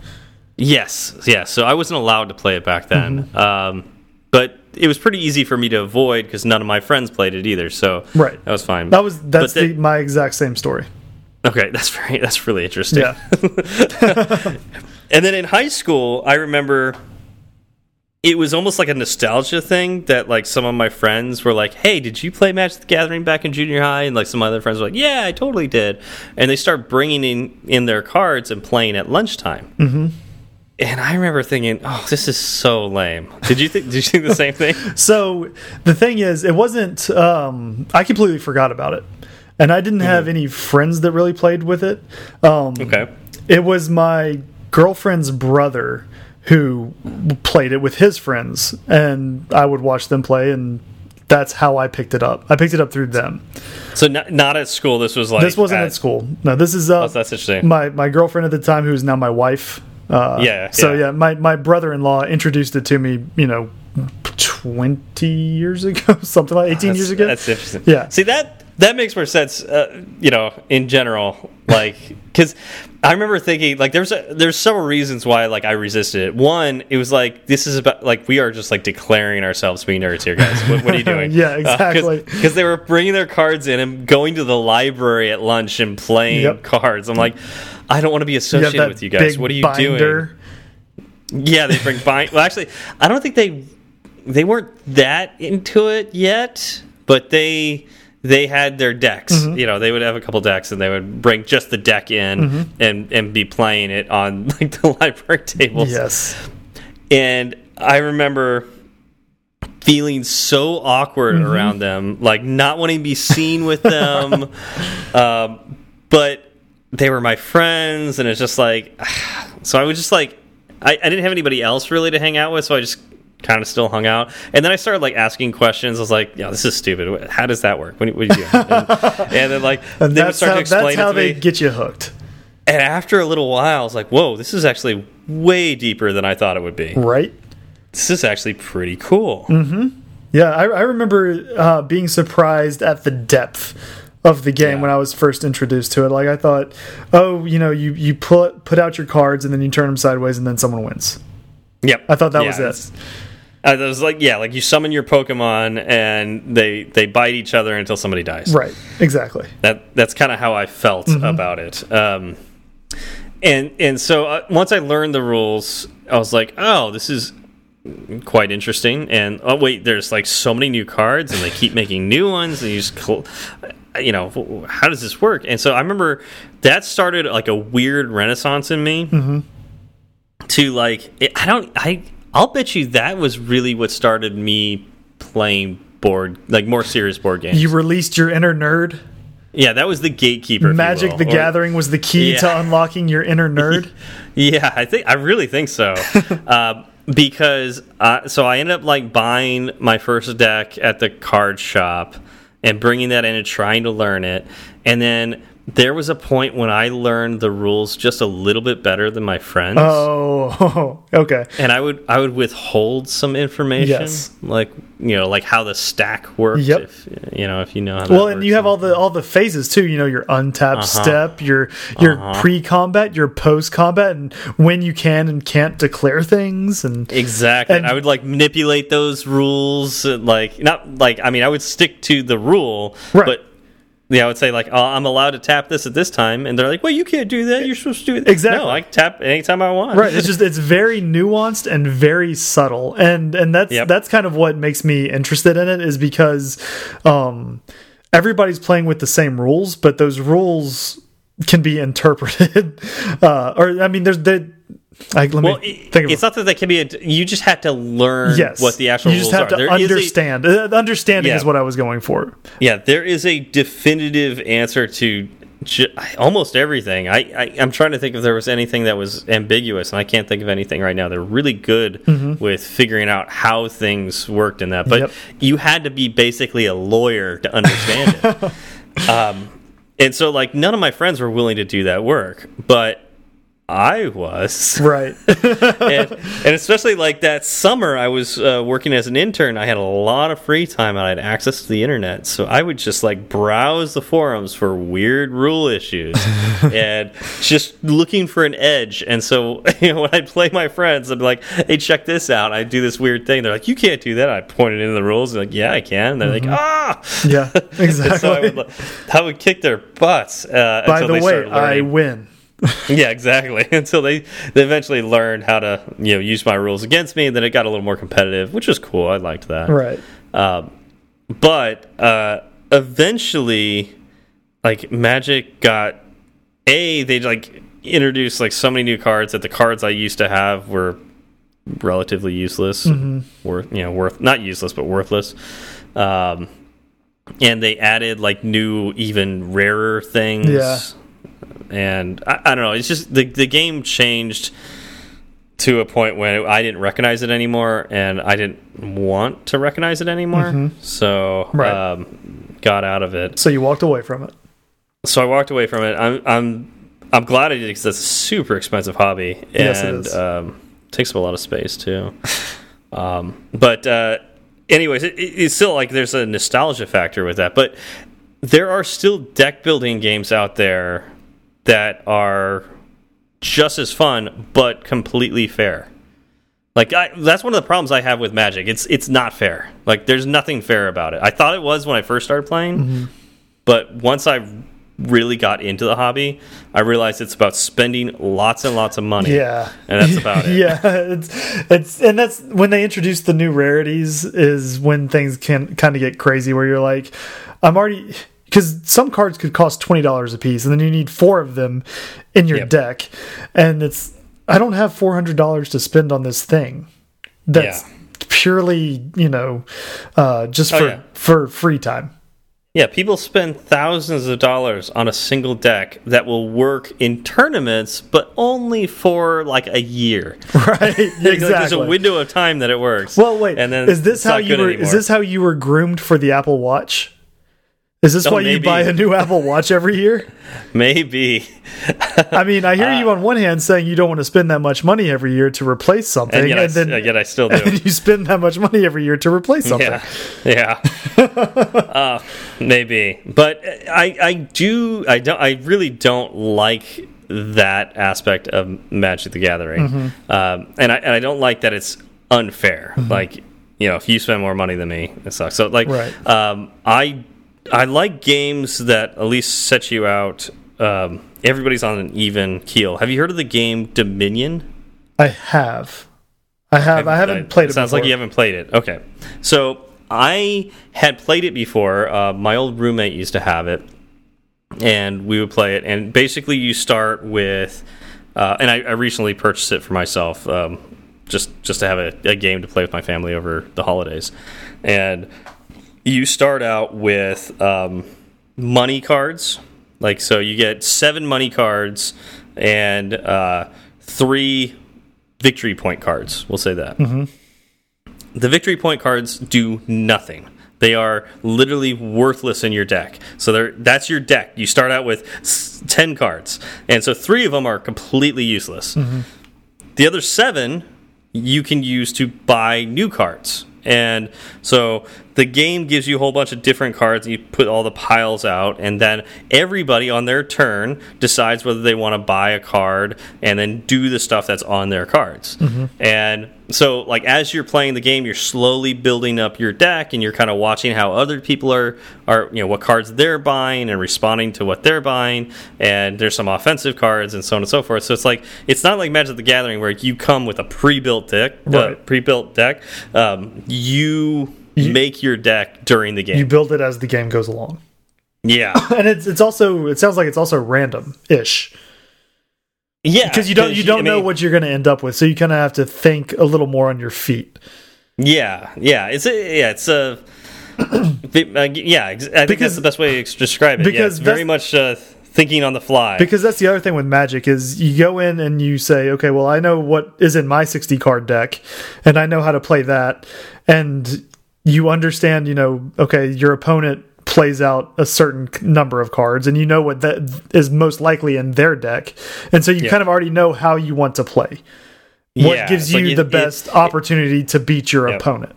Speaker 1: Yes, yeah. So I wasn't allowed to play it back then.
Speaker 2: Mm-hmm.
Speaker 1: Um, but it was pretty easy for me to avoid because none of my friends played it either. So
Speaker 2: Right.
Speaker 1: that was fine.
Speaker 2: That was that's the, my exact same story.
Speaker 1: okay. [laughs] That's very that's really interesting.
Speaker 2: Yeah. [laughs]
Speaker 1: And then in high school, I remember it was almost like a nostalgia thing that like some of my friends were like, "Hey, did you play Magic the Gathering back in junior high?" And like some other friends were like, "Yeah, I totally did." And they start bringing in in their cards and playing at lunchtime. Mm -hmm. And I remember thinking, "Oh, this is so lame." Did you think? did you think the same thing? [laughs]
Speaker 2: So the thing is, it wasn't. Um, I completely forgot about it, and I didn't have any friends that really played with it. Um,
Speaker 1: Okay.
Speaker 2: It was my girlfriend's brother who played it with his friends, and I would watch them play, and that's how I picked it up. I picked it up through them.
Speaker 1: So not, not at school. This was like
Speaker 2: This wasn't at, school. No, this is uh,
Speaker 1: Oh, that's interesting.
Speaker 2: my my girlfriend at the time, who is now my wife. Uh,
Speaker 1: Yeah,
Speaker 2: So
Speaker 1: yeah.
Speaker 2: yeah, my my brother in law introduced it to me. You know, twenty years ago, [laughs] something like eighteen years ago.
Speaker 1: That's interesting.
Speaker 2: Yeah.
Speaker 1: See that that makes more sense. Uh, you know, in general, like because I remember thinking like there's a, there's several reasons why like I resisted it. One, it was like this is about like we are just like declaring ourselves to be nerds here, guys. What, what are you [laughs] doing?
Speaker 2: Yeah, exactly.
Speaker 1: Because they were bringing their cards in and going to the library at lunch and playing
Speaker 2: Yep.
Speaker 1: cards. I'm like, I don't want to be associated
Speaker 2: that
Speaker 1: with you guys. What are you
Speaker 2: binder.
Speaker 1: doing? Yeah, they bring bind. well, actually, I don't think they they weren't that into it yet, but they they had their decks.
Speaker 2: Mm-hmm.
Speaker 1: You know, they would have a couple decks, and they would bring just the deck in
Speaker 2: Mm-hmm.
Speaker 1: and and be playing it on [laughs] like the library tables.
Speaker 2: Yes.
Speaker 1: And I remember feeling so awkward
Speaker 2: Mm-hmm.
Speaker 1: around them, like not wanting to be seen with them. [laughs] um, but they were my friends, and it's just like, [sighs] so I was just like, I, I didn't have anybody else really to hang out with, so I just kind of still hung out. And then I started like asking questions. I was like, yeah, this is stupid. How does that work? What, what do you do? And, [laughs] and then like
Speaker 2: And
Speaker 1: they would
Speaker 2: that's
Speaker 1: start
Speaker 2: how,
Speaker 1: to explain
Speaker 2: that's how they
Speaker 1: me.
Speaker 2: get you hooked.
Speaker 1: And after a little while, I was like, whoa, this is actually way deeper than I thought it would be.
Speaker 2: Right.
Speaker 1: This is actually pretty cool.
Speaker 2: Yeah, I, I remember uh, being surprised at the depth of the game
Speaker 1: Yeah.
Speaker 2: when I was first introduced to it. Like I thought, oh, you know, you you put put out your cards and then you turn them sideways and then someone wins.
Speaker 1: Yep.
Speaker 2: I thought that
Speaker 1: Yeah,
Speaker 2: was it.
Speaker 1: I was like, yeah, like you summon your Pokemon and they they bite each other until somebody dies.
Speaker 2: Right. Exactly.
Speaker 1: That that's kind of how I felt
Speaker 2: Mm-hmm.
Speaker 1: about it. Um, and and so uh, once I learned the rules, I was like, oh, this is quite interesting. And oh wait, there's like so many new cards, and they keep making new ones, and you just. You know how does this work? And so I remember that started like a weird renaissance in me.
Speaker 2: Mm-hmm.
Speaker 1: To like, it, I don't, I, I'll bet you that was really what started me playing board, like more serious board games.
Speaker 2: You released your inner nerd.
Speaker 1: Yeah, that was the gatekeeper.
Speaker 2: Magic the
Speaker 1: Or-
Speaker 2: Gathering was the key
Speaker 1: Yeah.
Speaker 2: to [laughs] unlocking your inner nerd. [laughs]
Speaker 1: Yeah, I think I really think so. [laughs] uh, because uh, so I ended up like buying my first deck at the card shop and bringing that in and trying to learn it, and then there was a point when I learned the rules just a little bit better than my friends.
Speaker 2: oh, [laughs] okay.
Speaker 1: and I would I would withhold some information,
Speaker 2: Yes.
Speaker 1: like you know, like how the stack works.
Speaker 2: Yep.
Speaker 1: If, you know, if you know how. That
Speaker 2: Well, and you have all the all the phases too. You know, your untapped
Speaker 1: Uh-huh.
Speaker 2: step, your your pre-combat, your post-combat, and when you can and can't declare things. And
Speaker 1: Exactly.
Speaker 2: And-
Speaker 1: I would like manipulate those rules, uh, like not like I mean I would stick to the rule,
Speaker 2: Right.
Speaker 1: but yeah, I would say like oh, I'm allowed to tap this at this time, and they're like, well, you can't do that. You're supposed to do it.
Speaker 2: Exactly.
Speaker 1: No, I can tap anytime I want.
Speaker 2: right, it's just it's very nuanced and very subtle, and and that's
Speaker 1: Yep.
Speaker 2: that's kind of what makes me interested in it is because um, everybody's playing with the same rules, but those rules can be interpreted, [laughs] uh, or I mean, there's the. Like, let
Speaker 1: well,
Speaker 2: me think
Speaker 1: it's not that they can be. A, you just have to learn
Speaker 2: yes,
Speaker 1: what the actual
Speaker 2: you just
Speaker 1: rules
Speaker 2: have
Speaker 1: are.
Speaker 2: to
Speaker 1: There is a-
Speaker 2: understand. Uh, understanding
Speaker 1: Yeah.
Speaker 2: is what I was going for.
Speaker 1: yeah, there is a definitive answer to almost everything. I, I I'm trying to think if there was anything that was ambiguous, and I can't think of anything right now. They're really good with figuring out how things worked in that, but.
Speaker 2: Yep.
Speaker 1: you had to be basically a lawyer to understand it. [laughs] Um, and so, like, none of my friends were willing to do that work, but I was.
Speaker 2: Right. [laughs]
Speaker 1: and, and especially like that summer I was uh, working as an intern I had a lot of free time and I had access to the internet. So I would just like browse the forums for weird rule issues [laughs] and just looking for an edge. And so [laughs] you know when I'd play my friends I'd be like hey check this out. I do this weird thing. They're like you can't do that. I pointed into the rules. And like yeah I can. And they're like ah!
Speaker 2: Yeah.
Speaker 1: and so I
Speaker 2: Exactly.
Speaker 1: would, like, I would kick their butts uh,
Speaker 2: By
Speaker 1: until
Speaker 2: the
Speaker 1: they
Speaker 2: way, I win. [laughs]
Speaker 1: yeah, exactly. [laughs] Until they they eventually learned how to you know use my rules against me, and then it got a little more competitive, which was cool. I liked that.
Speaker 2: Right.
Speaker 1: Um, but uh, eventually, like Magic got a they like introduced like so many new cards that the cards I used to have were relatively useless, worth you know worth not useless but worthless. Um, and they added like new, even rarer things.
Speaker 2: Yeah.
Speaker 1: And I, I don't know. It's just the the game changed to a point when I didn't recognize it anymore, and I didn't want to recognize it anymore. So,
Speaker 2: Right.
Speaker 1: um, got out of it.
Speaker 2: So you walked away from it.
Speaker 1: So I walked away from it. I'm I'm I'm glad I did because that's a super expensive hobby, and
Speaker 2: Yes, it is.
Speaker 1: Um, takes up a lot of space too. [laughs] um, but uh, anyways, it- it's still like there's a nostalgia factor with that. But there are still deck building games out there that are just as fun, but completely fair. Like I, that's one of the problems I have with Magic. It's it's not fair. Like there's nothing fair about it. I thought it was when I first started playing,
Speaker 2: Mm-hmm.
Speaker 1: but once I really got into the hobby, I realized it's about spending lots and lots of money.
Speaker 2: Yeah,
Speaker 1: and that's about [laughs] it.
Speaker 2: yeah, it's it's and that's when they introduce the new rarities is when things can kind of get crazy. Where you're like, I'm already because some cards could cost twenty dollars a piece, and then you need four of them in your
Speaker 1: Yep.
Speaker 2: deck, and it's I don't have four hundred dollars to spend on this thing. That's
Speaker 1: Yeah.
Speaker 2: purely you know uh, just
Speaker 1: Oh,
Speaker 2: for
Speaker 1: yeah.
Speaker 2: for free time.
Speaker 1: Yeah, people spend thousands of dollars on a single deck that will work in tournaments, but only for like a year. [laughs] [laughs]
Speaker 2: Right, exactly.
Speaker 1: there's a window of time that it works.
Speaker 2: Well, wait.
Speaker 1: and then
Speaker 2: is this how you were?
Speaker 1: anymore.
Speaker 2: Is this how you were groomed for the Apple Watch? Is this
Speaker 1: Oh,
Speaker 2: why you buy a new Apple Watch every year? [laughs]
Speaker 1: maybe?
Speaker 2: I mean, I hear [laughs]
Speaker 1: Uh,
Speaker 2: you on one hand saying you don't want to spend that much money every year to replace something,
Speaker 1: And yet,
Speaker 2: and,
Speaker 1: I,
Speaker 2: then
Speaker 1: yet I still do.
Speaker 2: and you spend that much money every year to replace something. [laughs]
Speaker 1: Yeah, yeah, uh, maybe. But I, I do, I don't, I really don't like that aspect of Magic the Gathering,
Speaker 2: Mm-hmm.
Speaker 1: um, and I and I don't like that it's unfair. Like you know, if you spend more money than me, it sucks. So like,
Speaker 2: Right.
Speaker 1: um, I I like games that at least set you out. Um, everybody's on an even keel. Have you heard of the game Dominion?
Speaker 2: I have, I have, I haven't played it.
Speaker 1: Sounds
Speaker 2: before.
Speaker 1: like you haven't played it. Okay, so I had played it before. Uh, my old roommate used to have it, and we would play it. And basically, you start with, uh, and I, I recently purchased it for myself, um, just just to have a, a game to play with my family over the holidays. And you start out with um, money cards, like so. You get seven money cards and uh, three victory point cards. We'll say that. The victory point cards do nothing. They are literally worthless in your deck. So that's your deck. You start out with s- 10 cards. And so three of them are completely useless. The other seven you can use to buy new cards. And so the game gives you a whole bunch of different cards, and you put all the piles out, and then everybody on their turn decides whether they want to buy a card and then do the stuff that's on their cards. And so, like, as you're playing the game, you're slowly building up your deck, and you're kind of watching how other people are, are you know, what cards they're buying and responding to what they're buying. And there's some offensive cards and so on and so forth. So it's like it's not like Magic the Gathering where you come with a pre-built deck, uh,
Speaker 2: Right.
Speaker 1: pre-built deck. Um, you, make your deck during the game.
Speaker 2: you build it as the game goes along,
Speaker 1: yeah, [coughs]
Speaker 2: and it's it's also it sounds like it's also random ish
Speaker 1: yeah,
Speaker 2: because you don't you don't
Speaker 1: I
Speaker 2: know
Speaker 1: mean,
Speaker 2: what you're going to end up with, so you kind of have to think a little more on your feet.
Speaker 1: Yeah, yeah, it's a, yeah, it's a. [coughs] uh, yeah, I think
Speaker 2: Because-
Speaker 1: that's the best way to describe it. yeah,
Speaker 2: because
Speaker 1: it's very much uh, thinking on the fly.
Speaker 2: Because that's the other thing with Magic is you go in and you say, okay, well, I know what is in my 60 card deck, and I know how to play that, and you understand, you know, okay, your opponent plays out a certain number of cards, and you know what that is most likely in their deck, and so you
Speaker 1: Yeah.
Speaker 2: kind of already know how you want to play. What
Speaker 1: Yeah,
Speaker 2: gives you
Speaker 1: like it-
Speaker 2: the
Speaker 1: it-
Speaker 2: best
Speaker 1: it-
Speaker 2: opportunity to beat your opponent?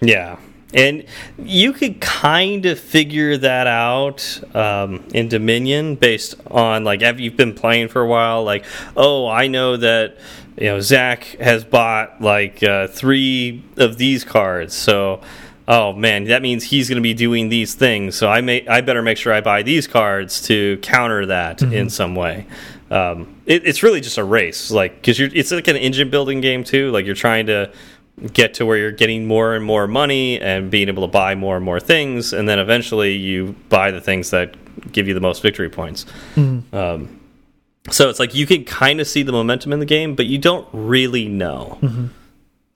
Speaker 1: Yeah. And you could kind of figure that out um, in Dominion based on like have you been playing for a while? Like, oh, I know that you know Zach has bought like uh, three of these cards, so oh man, that means he's going to be doing these things. So I may I better make sure I buy these cards to counter that in some way. um, it, it's really just a race, like because you're it's like an engine building game too. Like you're trying to get to where you're getting more and more money and being able to buy more and more things, and then eventually you buy the things that give you the most victory points. Um, so it's like you can kind of see the momentum in the game, but you don't really know.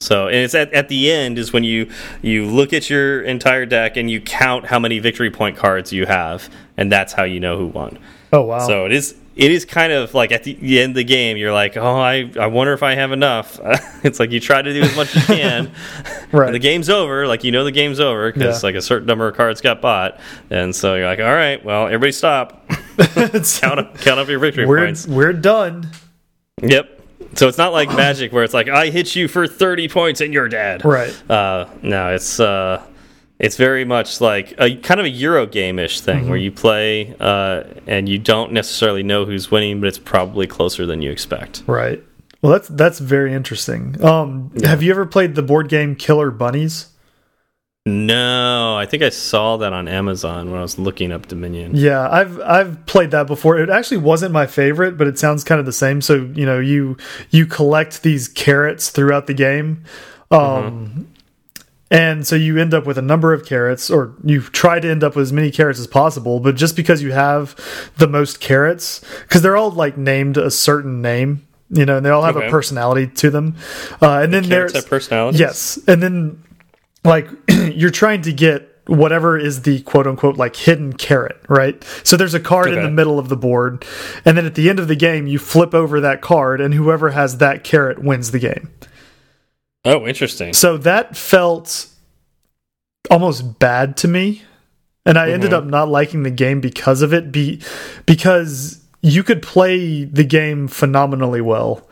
Speaker 1: So and it's at, at the end is when you you look at your entire deck and you count how many victory point cards you have, and that's how you know who won.
Speaker 2: Oh wow.
Speaker 1: So it is it is kind of like at the end of the game, you're like, oh, I I wonder if I have enough. [laughs] it's like you try to do as much as you can. [laughs]
Speaker 2: Right.
Speaker 1: And the game's over, like you know the game's over because
Speaker 2: Yeah.
Speaker 1: like a certain number of cards got bought, and so you're like, all right, well, everybody stop, [laughs] count up count up your victory
Speaker 2: we're
Speaker 1: points.
Speaker 2: we're done.
Speaker 1: Yep. So it's not like Magic where it's like I hit you for 30 points and you're dead.
Speaker 2: Right.
Speaker 1: Uh, no, it's uh, it's very much like a kind of a Euro game ish thing where you play uh, and you don't necessarily know who's winning, but it's probably closer than you expect.
Speaker 2: Right. Well, that's that's very interesting. Um, have you ever played the board game Killer Bunnies?
Speaker 1: No, I think I saw that on Amazon when I was looking up Dominion.
Speaker 2: Yeah, I've I've played that before. It actually wasn't my favorite, but it sounds kind of the same. So you know, you you collect these carrots throughout the game, um, and so you end up with a number of carrots, or you try to end up with as many carrots as possible. But just because you have the most carrots, because they're all like named a certain name, you know, and they all have
Speaker 1: Okay.
Speaker 2: a personality to them, uh, and then
Speaker 1: Carrots
Speaker 2: there's
Speaker 1: have personalities?
Speaker 2: Yes, and then like [clears throat] you're trying to get whatever is the quote unquote like hidden carrot, right? So there's a card in the middle of the board, and then at the end of the game, you flip over that card, and whoever has that carrot wins the game.
Speaker 1: Oh, interesting.
Speaker 2: So that felt almost bad to me, and I ended mm-hmm. up not liking the game because of it. Be because you could play the game phenomenally well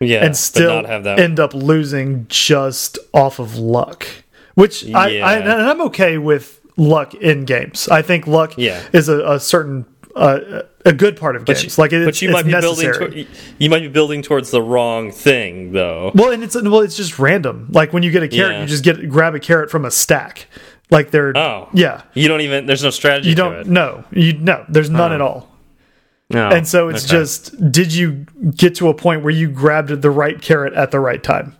Speaker 1: Yeah,
Speaker 2: and still
Speaker 1: not have that.
Speaker 2: end up losing just off of luck. Which I, I, and I'm okay with luck in games. I think luck
Speaker 1: Yeah.
Speaker 2: is a, a certain uh, a good part of
Speaker 1: but
Speaker 2: games.
Speaker 1: you,
Speaker 2: like it,
Speaker 1: but you might be
Speaker 2: necessary.
Speaker 1: building. You might be building towards the wrong thing, though.
Speaker 2: well, and it's well, it's just random. Like when you get a carrot,
Speaker 1: Yeah.
Speaker 2: you just get grab a carrot from a stack. Like they're
Speaker 1: Oh.
Speaker 2: yeah.
Speaker 1: You don't even. There's no strategy.
Speaker 2: You don't no you no. There's none at all.
Speaker 1: No.
Speaker 2: And so it's
Speaker 1: Okay.
Speaker 2: just did you get to a point where you grabbed the right carrot at the right time?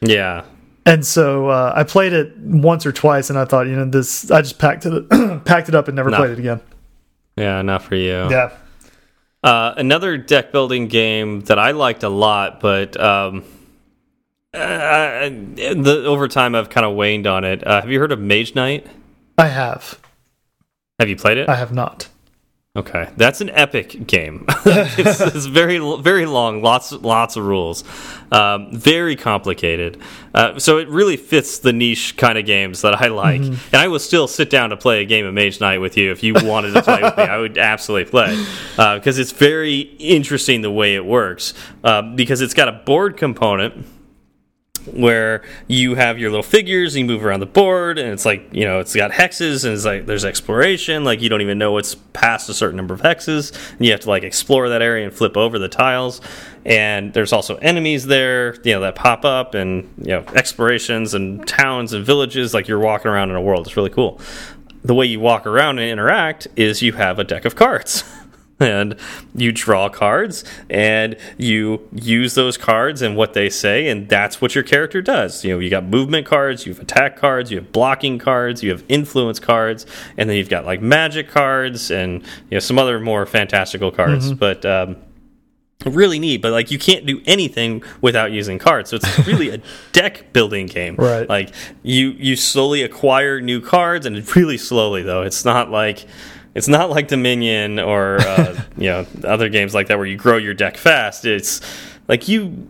Speaker 1: yeah.
Speaker 2: And so uh, I played it once or twice, and I thought, you know, this. I just packed it, [clears throat] packed it up, and never
Speaker 1: No.
Speaker 2: played it again.
Speaker 1: Yeah, not for you.
Speaker 2: Yeah,
Speaker 1: Uh, another deck building game that I liked a lot, but um, uh, the over time I've kind of waned on it. Uh, have you heard of Mage Knight?
Speaker 2: I have.
Speaker 1: Have you played it?
Speaker 2: I have not.
Speaker 1: Okay, that's an epic game. [laughs] it's, it's very very long, lots lots of rules, um, very complicated. Uh, so it really fits the niche kind of games that I like. And I will still sit down to play a game of Mage Knight with you if you wanted to play with me. I would absolutely play because it's very interesting the way it works um, because it's got a board component where you have your little figures and you move around the board and it's like you know it's got hexes and it's like there's exploration like you don't even know what's past a certain number of hexes and you have to like explore that area and flip over the tiles. And there's also enemies there you know that pop up and you know explorations and towns and villages like you're walking around in a world. It's really cool. The way you walk around and interact is you have a deck of cards [laughs] and you draw cards and you use those cards and what they say and that's what your character does. You know you got movement cards you have attack cards you have blocking cards you have influence cards and then you've got like magic cards and you know some other more fantastical cards. But um really neat but like you can't do anything without using cards. So it's [laughs] really a deck building game.
Speaker 2: Right.
Speaker 1: like you you slowly acquire new cards and really slowly though. It's not like it's not like Dominion or uh, [laughs] you know other games like that where you grow your deck fast. It's like you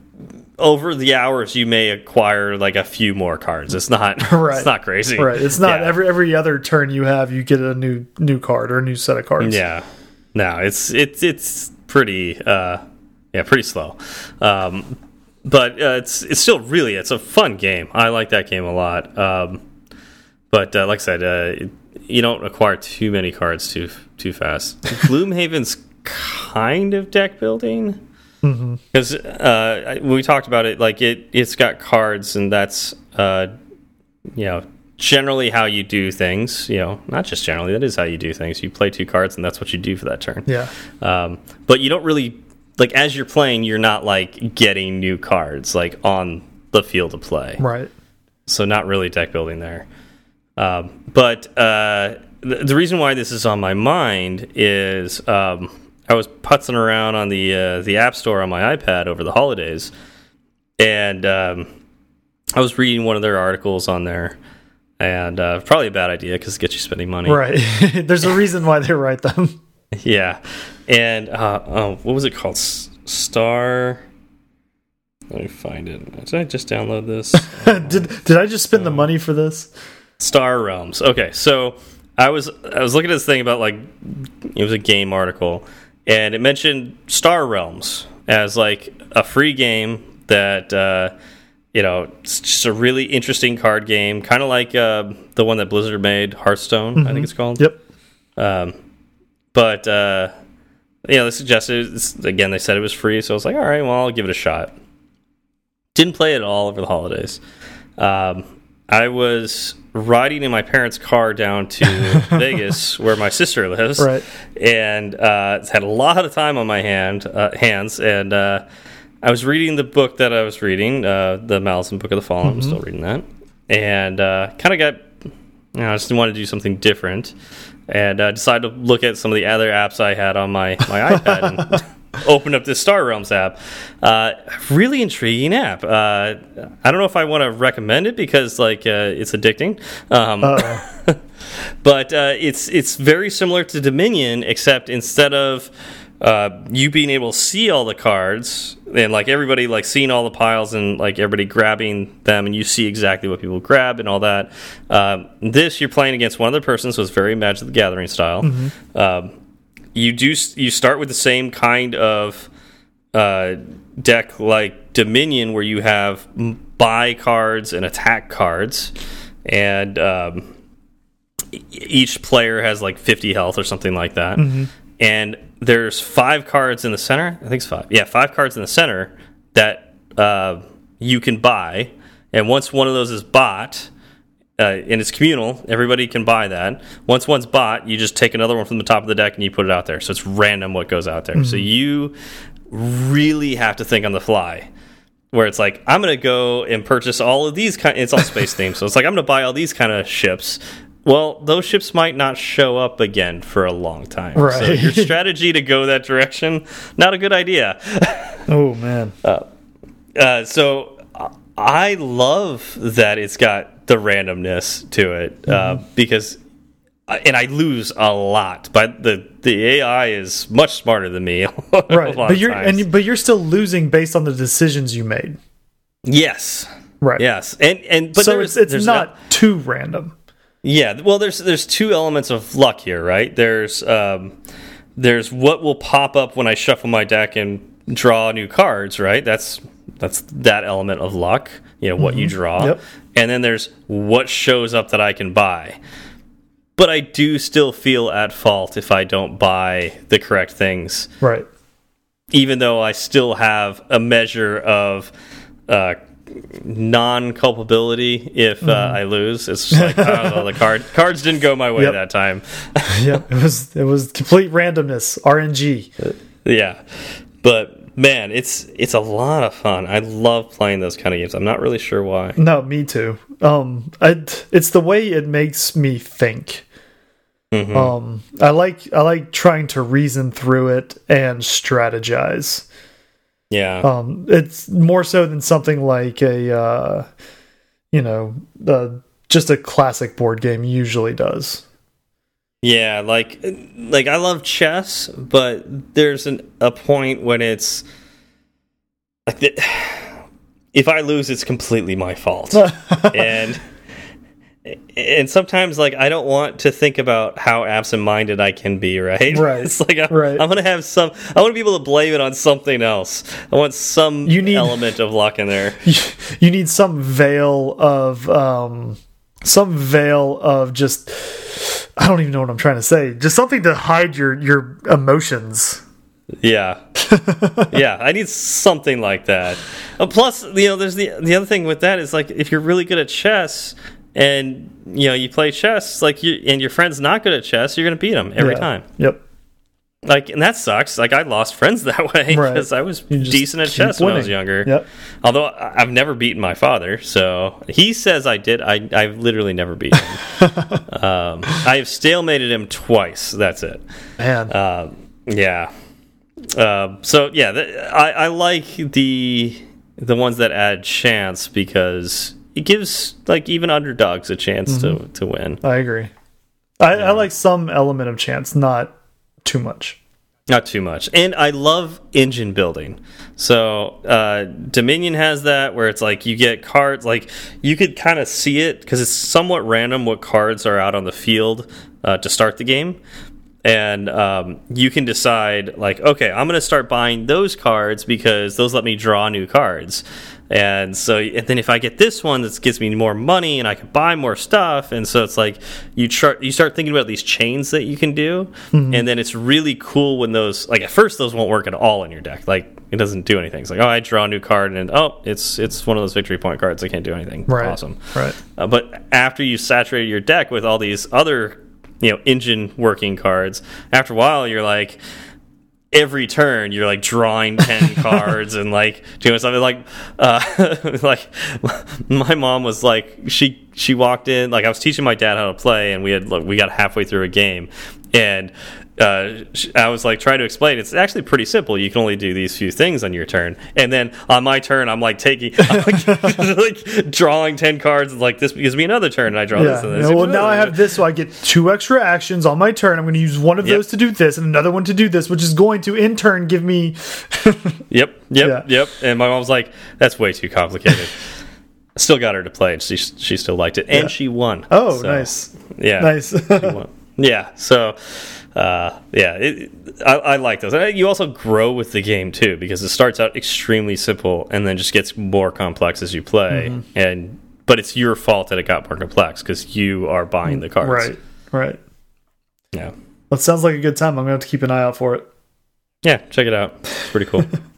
Speaker 1: over the hours you may acquire like a few more cards. It's not [laughs]
Speaker 2: Right.
Speaker 1: it's not crazy.
Speaker 2: Right. It's not
Speaker 1: Yeah.
Speaker 2: every every other turn you have, you get a new new card or a new set of cards.
Speaker 1: Yeah. No, it's it's it's pretty uh yeah, pretty slow. Um but uh, it's it's still really it's a fun game. I like that game a lot. Um but uh, like I said, uh, you don't acquire too many cards too too fast. [laughs] Gloomhaven's kind of deck building because uh, I- when we talked about it, like it it's got cards, and that's uh, you know generally how you do things. You know, not just generally, that is how you do things. You play two cards, and that's what you do for that turn.
Speaker 2: Yeah.
Speaker 1: Um, but you don't really like as you're playing, you're not like getting new cards like on the field of play.
Speaker 2: Right.
Speaker 1: So not really deck building there. Um, but uh, the, the reason why this is on my mind is um, I was putzing around on the uh, the App Store on my iPad over the holidays, and um, I was reading one of their articles on there, and uh, probably a bad idea because it gets you spending money.
Speaker 2: Right. [laughs] There's a reason why they write them. [laughs]
Speaker 1: Yeah, and uh, oh, what was it called? S Star. Let me find it. Did I just download this? [laughs]
Speaker 2: did did I just spend the money for this?
Speaker 1: Star Realms. Okay, so I was I was looking at this thing about like it was a game article, and it mentioned Star Realms as like a free game that uh, you know it's just a really interesting card game, kind of like uh, the one that Blizzard made, Hearthstone. I think it's called.
Speaker 2: Yep.
Speaker 1: Um, but uh, you know, they suggested again. They said it was free, so I was like, all right, well, I'll give it a shot. Didn't play it at all over the holidays. Um, I was riding in my parents' car down to [laughs] Vegas, where my sister lives,
Speaker 2: Right.
Speaker 1: and uh, had a lot of time on my hand uh, hands, and uh, I was reading the book that I was reading, uh, the Malazan Book of the Fallen. I'm still reading that, and uh, kind of got, you know, I just wanted to do something different, and uh, decided to look at some of the other apps I had on my my [laughs] iPad. and Open up this Star Realms app. Uh, really intriguing app. Uh, I don't know if I want to recommend it because like uh, it's addicting. Um, [laughs] but uh, it's it's very similar to Dominion, except instead of uh, you being able to see all the cards and like everybody like seeing all the piles and like everybody grabbing them and you see exactly what people grab and all that. Um, this you're playing against one other person, so it's very Magic the Gathering style. Um, you do you start with the same kind of uh, deck like Dominion, where you have buy cards and attack cards, and um, each player has like 50 health or something like that. And there's five cards in the center. I think it's five. Yeah, five cards in the center that uh, you can buy. And once one of those is bought, uh, and it's communal, everybody can buy that. Once one's bought, you just take another one from the top of the deck and you put it out there. So it's random what goes out there. So you really have to think on the fly where it's like I'm gonna go and purchase all of these kind. It's all space [laughs] themed, so it's like I'm gonna buy all these kind of ships. Well, those ships might not show up again for a long time. So your [laughs] strategy to go that direction, not a good idea. [laughs]
Speaker 2: Oh man.
Speaker 1: Uh, so I love that it's got the randomness to it uh, because, and I lose a lot, but the the AI is much smarter than me. [laughs]
Speaker 2: Right. But you're and but you're still losing based on the decisions you made.
Speaker 1: yes,
Speaker 2: Right.
Speaker 1: yes, and and but
Speaker 2: so
Speaker 1: there's-
Speaker 2: it's it's not too random.
Speaker 1: Yeah, well, there's there's two elements of luck here, right? There's um, there's what will pop up when I shuffle my deck and draw new cards, right? That's that's that element of luck, you know, what you draw,
Speaker 2: Yep.
Speaker 1: and then there's what shows up that I can buy. But I do still feel at fault if I don't buy the correct things,
Speaker 2: Right.
Speaker 1: even though I still have a measure of. Uh, non-culpability if uh, I lose. It's just like oh, the card [laughs] cards didn't go my way
Speaker 2: Yep.
Speaker 1: that time.
Speaker 2: yep. It was it was complete randomness. RNG.
Speaker 1: yeah, but man, it's it's a lot of fun. I love playing those kind of games. I'm not really sure why.
Speaker 2: No, me too. Um, I, it's the way it makes me think.
Speaker 1: Mm-hmm.
Speaker 2: Um, I like I like trying to reason through it and strategize.
Speaker 1: Yeah,
Speaker 2: Um, it's more so than something like a, uh, you know, uh, just a classic board game usually does.
Speaker 1: Yeah. Like like I love chess, but there's an, a point when it's like the, [sighs] if I lose, it's completely my fault. [laughs] and and sometimes like I don't want to think about how absent-minded I can be, right? [laughs]
Speaker 2: Right.
Speaker 1: It's like I'm,
Speaker 2: Right.
Speaker 1: I'm gonna have some. I want to be able to blame it on something else. I want some
Speaker 2: You need-
Speaker 1: element of luck in there. [laughs]
Speaker 2: you need some veil of um, some veil of just I don't even know what I'm trying to say. Just something to hide your your emotions.
Speaker 1: Yeah, [laughs] yeah. I need something like that. Uh, plus, you know, there's the the other thing with that is like if you're really good at chess and you know you play chess like you and your friend's not good at chess, you're gonna beat them every
Speaker 2: Yeah.
Speaker 1: time.
Speaker 2: Yep.
Speaker 1: Like, and that sucks. Like, I lost friends [laughs] that way
Speaker 2: Right.
Speaker 1: because I was decent at chess when I was younger.
Speaker 2: Yep.
Speaker 1: Although I've never beaten my father, so he says I did. I I've literally never beaten him. [laughs] um, I have stalemated him twice. That's it.
Speaker 2: Man,
Speaker 1: Um, yeah. Um, so yeah, th I, I like the the ones that add chance because it gives like even underdogs a chance to to win.
Speaker 2: I agree. I, I like some element of chance, not too much.
Speaker 1: Not too much. And I love engine building. So uh, Dominion has that where it's like you get cards, like you could kind of see it because it's somewhat random what cards are out on the field uh, to start the game. And um, you can decide, like, okay, I'm going to start buying those cards because those let me draw new cards. And so, and then if I get this one, that gives me more money and I can buy more stuff. And so it's like you start you start thinking about these chains that you can do, and then it's really cool when those like at first those won't work at all in your deck. Like it doesn't do anything. It's like oh, I draw a new card, and oh, it's it's one of those victory point cards. I can't do anything.
Speaker 2: Right.
Speaker 1: Awesome.
Speaker 2: Right.
Speaker 1: Uh, but after you saturate your deck with all these other, you know, engine working cards, after a while you're like, every turn you're like drawing 10 [laughs] cards and like doing something like uh [laughs] like my mom was like she she walked in like i was teaching my dad how to play and we had like we got halfway through a game and uh, I was like trying to explain. It's actually pretty simple. You can only do these few things on your turn, and then on my turn, I'm like taking, [laughs] I'm like, [laughs] like drawing ten cards. Like this gives me another turn, and I draw
Speaker 2: Yeah.
Speaker 1: this. And
Speaker 2: Yeah,
Speaker 1: this
Speaker 2: well, now I have this, so I get two extra actions on my turn. I'm going to use one of
Speaker 1: Yep.
Speaker 2: those to do this, and another one to do this, which is going to in turn give me. [laughs]
Speaker 1: Yep, yep,
Speaker 2: Yeah.
Speaker 1: yep. And my mom's like, "That's way too complicated." Still got her to play, and she she still liked it, and
Speaker 2: Yeah.
Speaker 1: she won.
Speaker 2: Oh,
Speaker 1: So,
Speaker 2: nice,
Speaker 1: Yeah,
Speaker 2: nice.
Speaker 1: Yeah, so uh, yeah, it, I, I like those. And You also grow with the game too because it starts out extremely simple and then just gets more complex as you play.
Speaker 2: Mm-hmm.
Speaker 1: And but it's your fault that it got more complex because you are buying the cards.
Speaker 2: right, right.
Speaker 1: Yeah.
Speaker 2: That sounds like a good time. I'm going to have to keep an eye out for it.
Speaker 1: Yeah. Check it out. It's pretty cool. [laughs]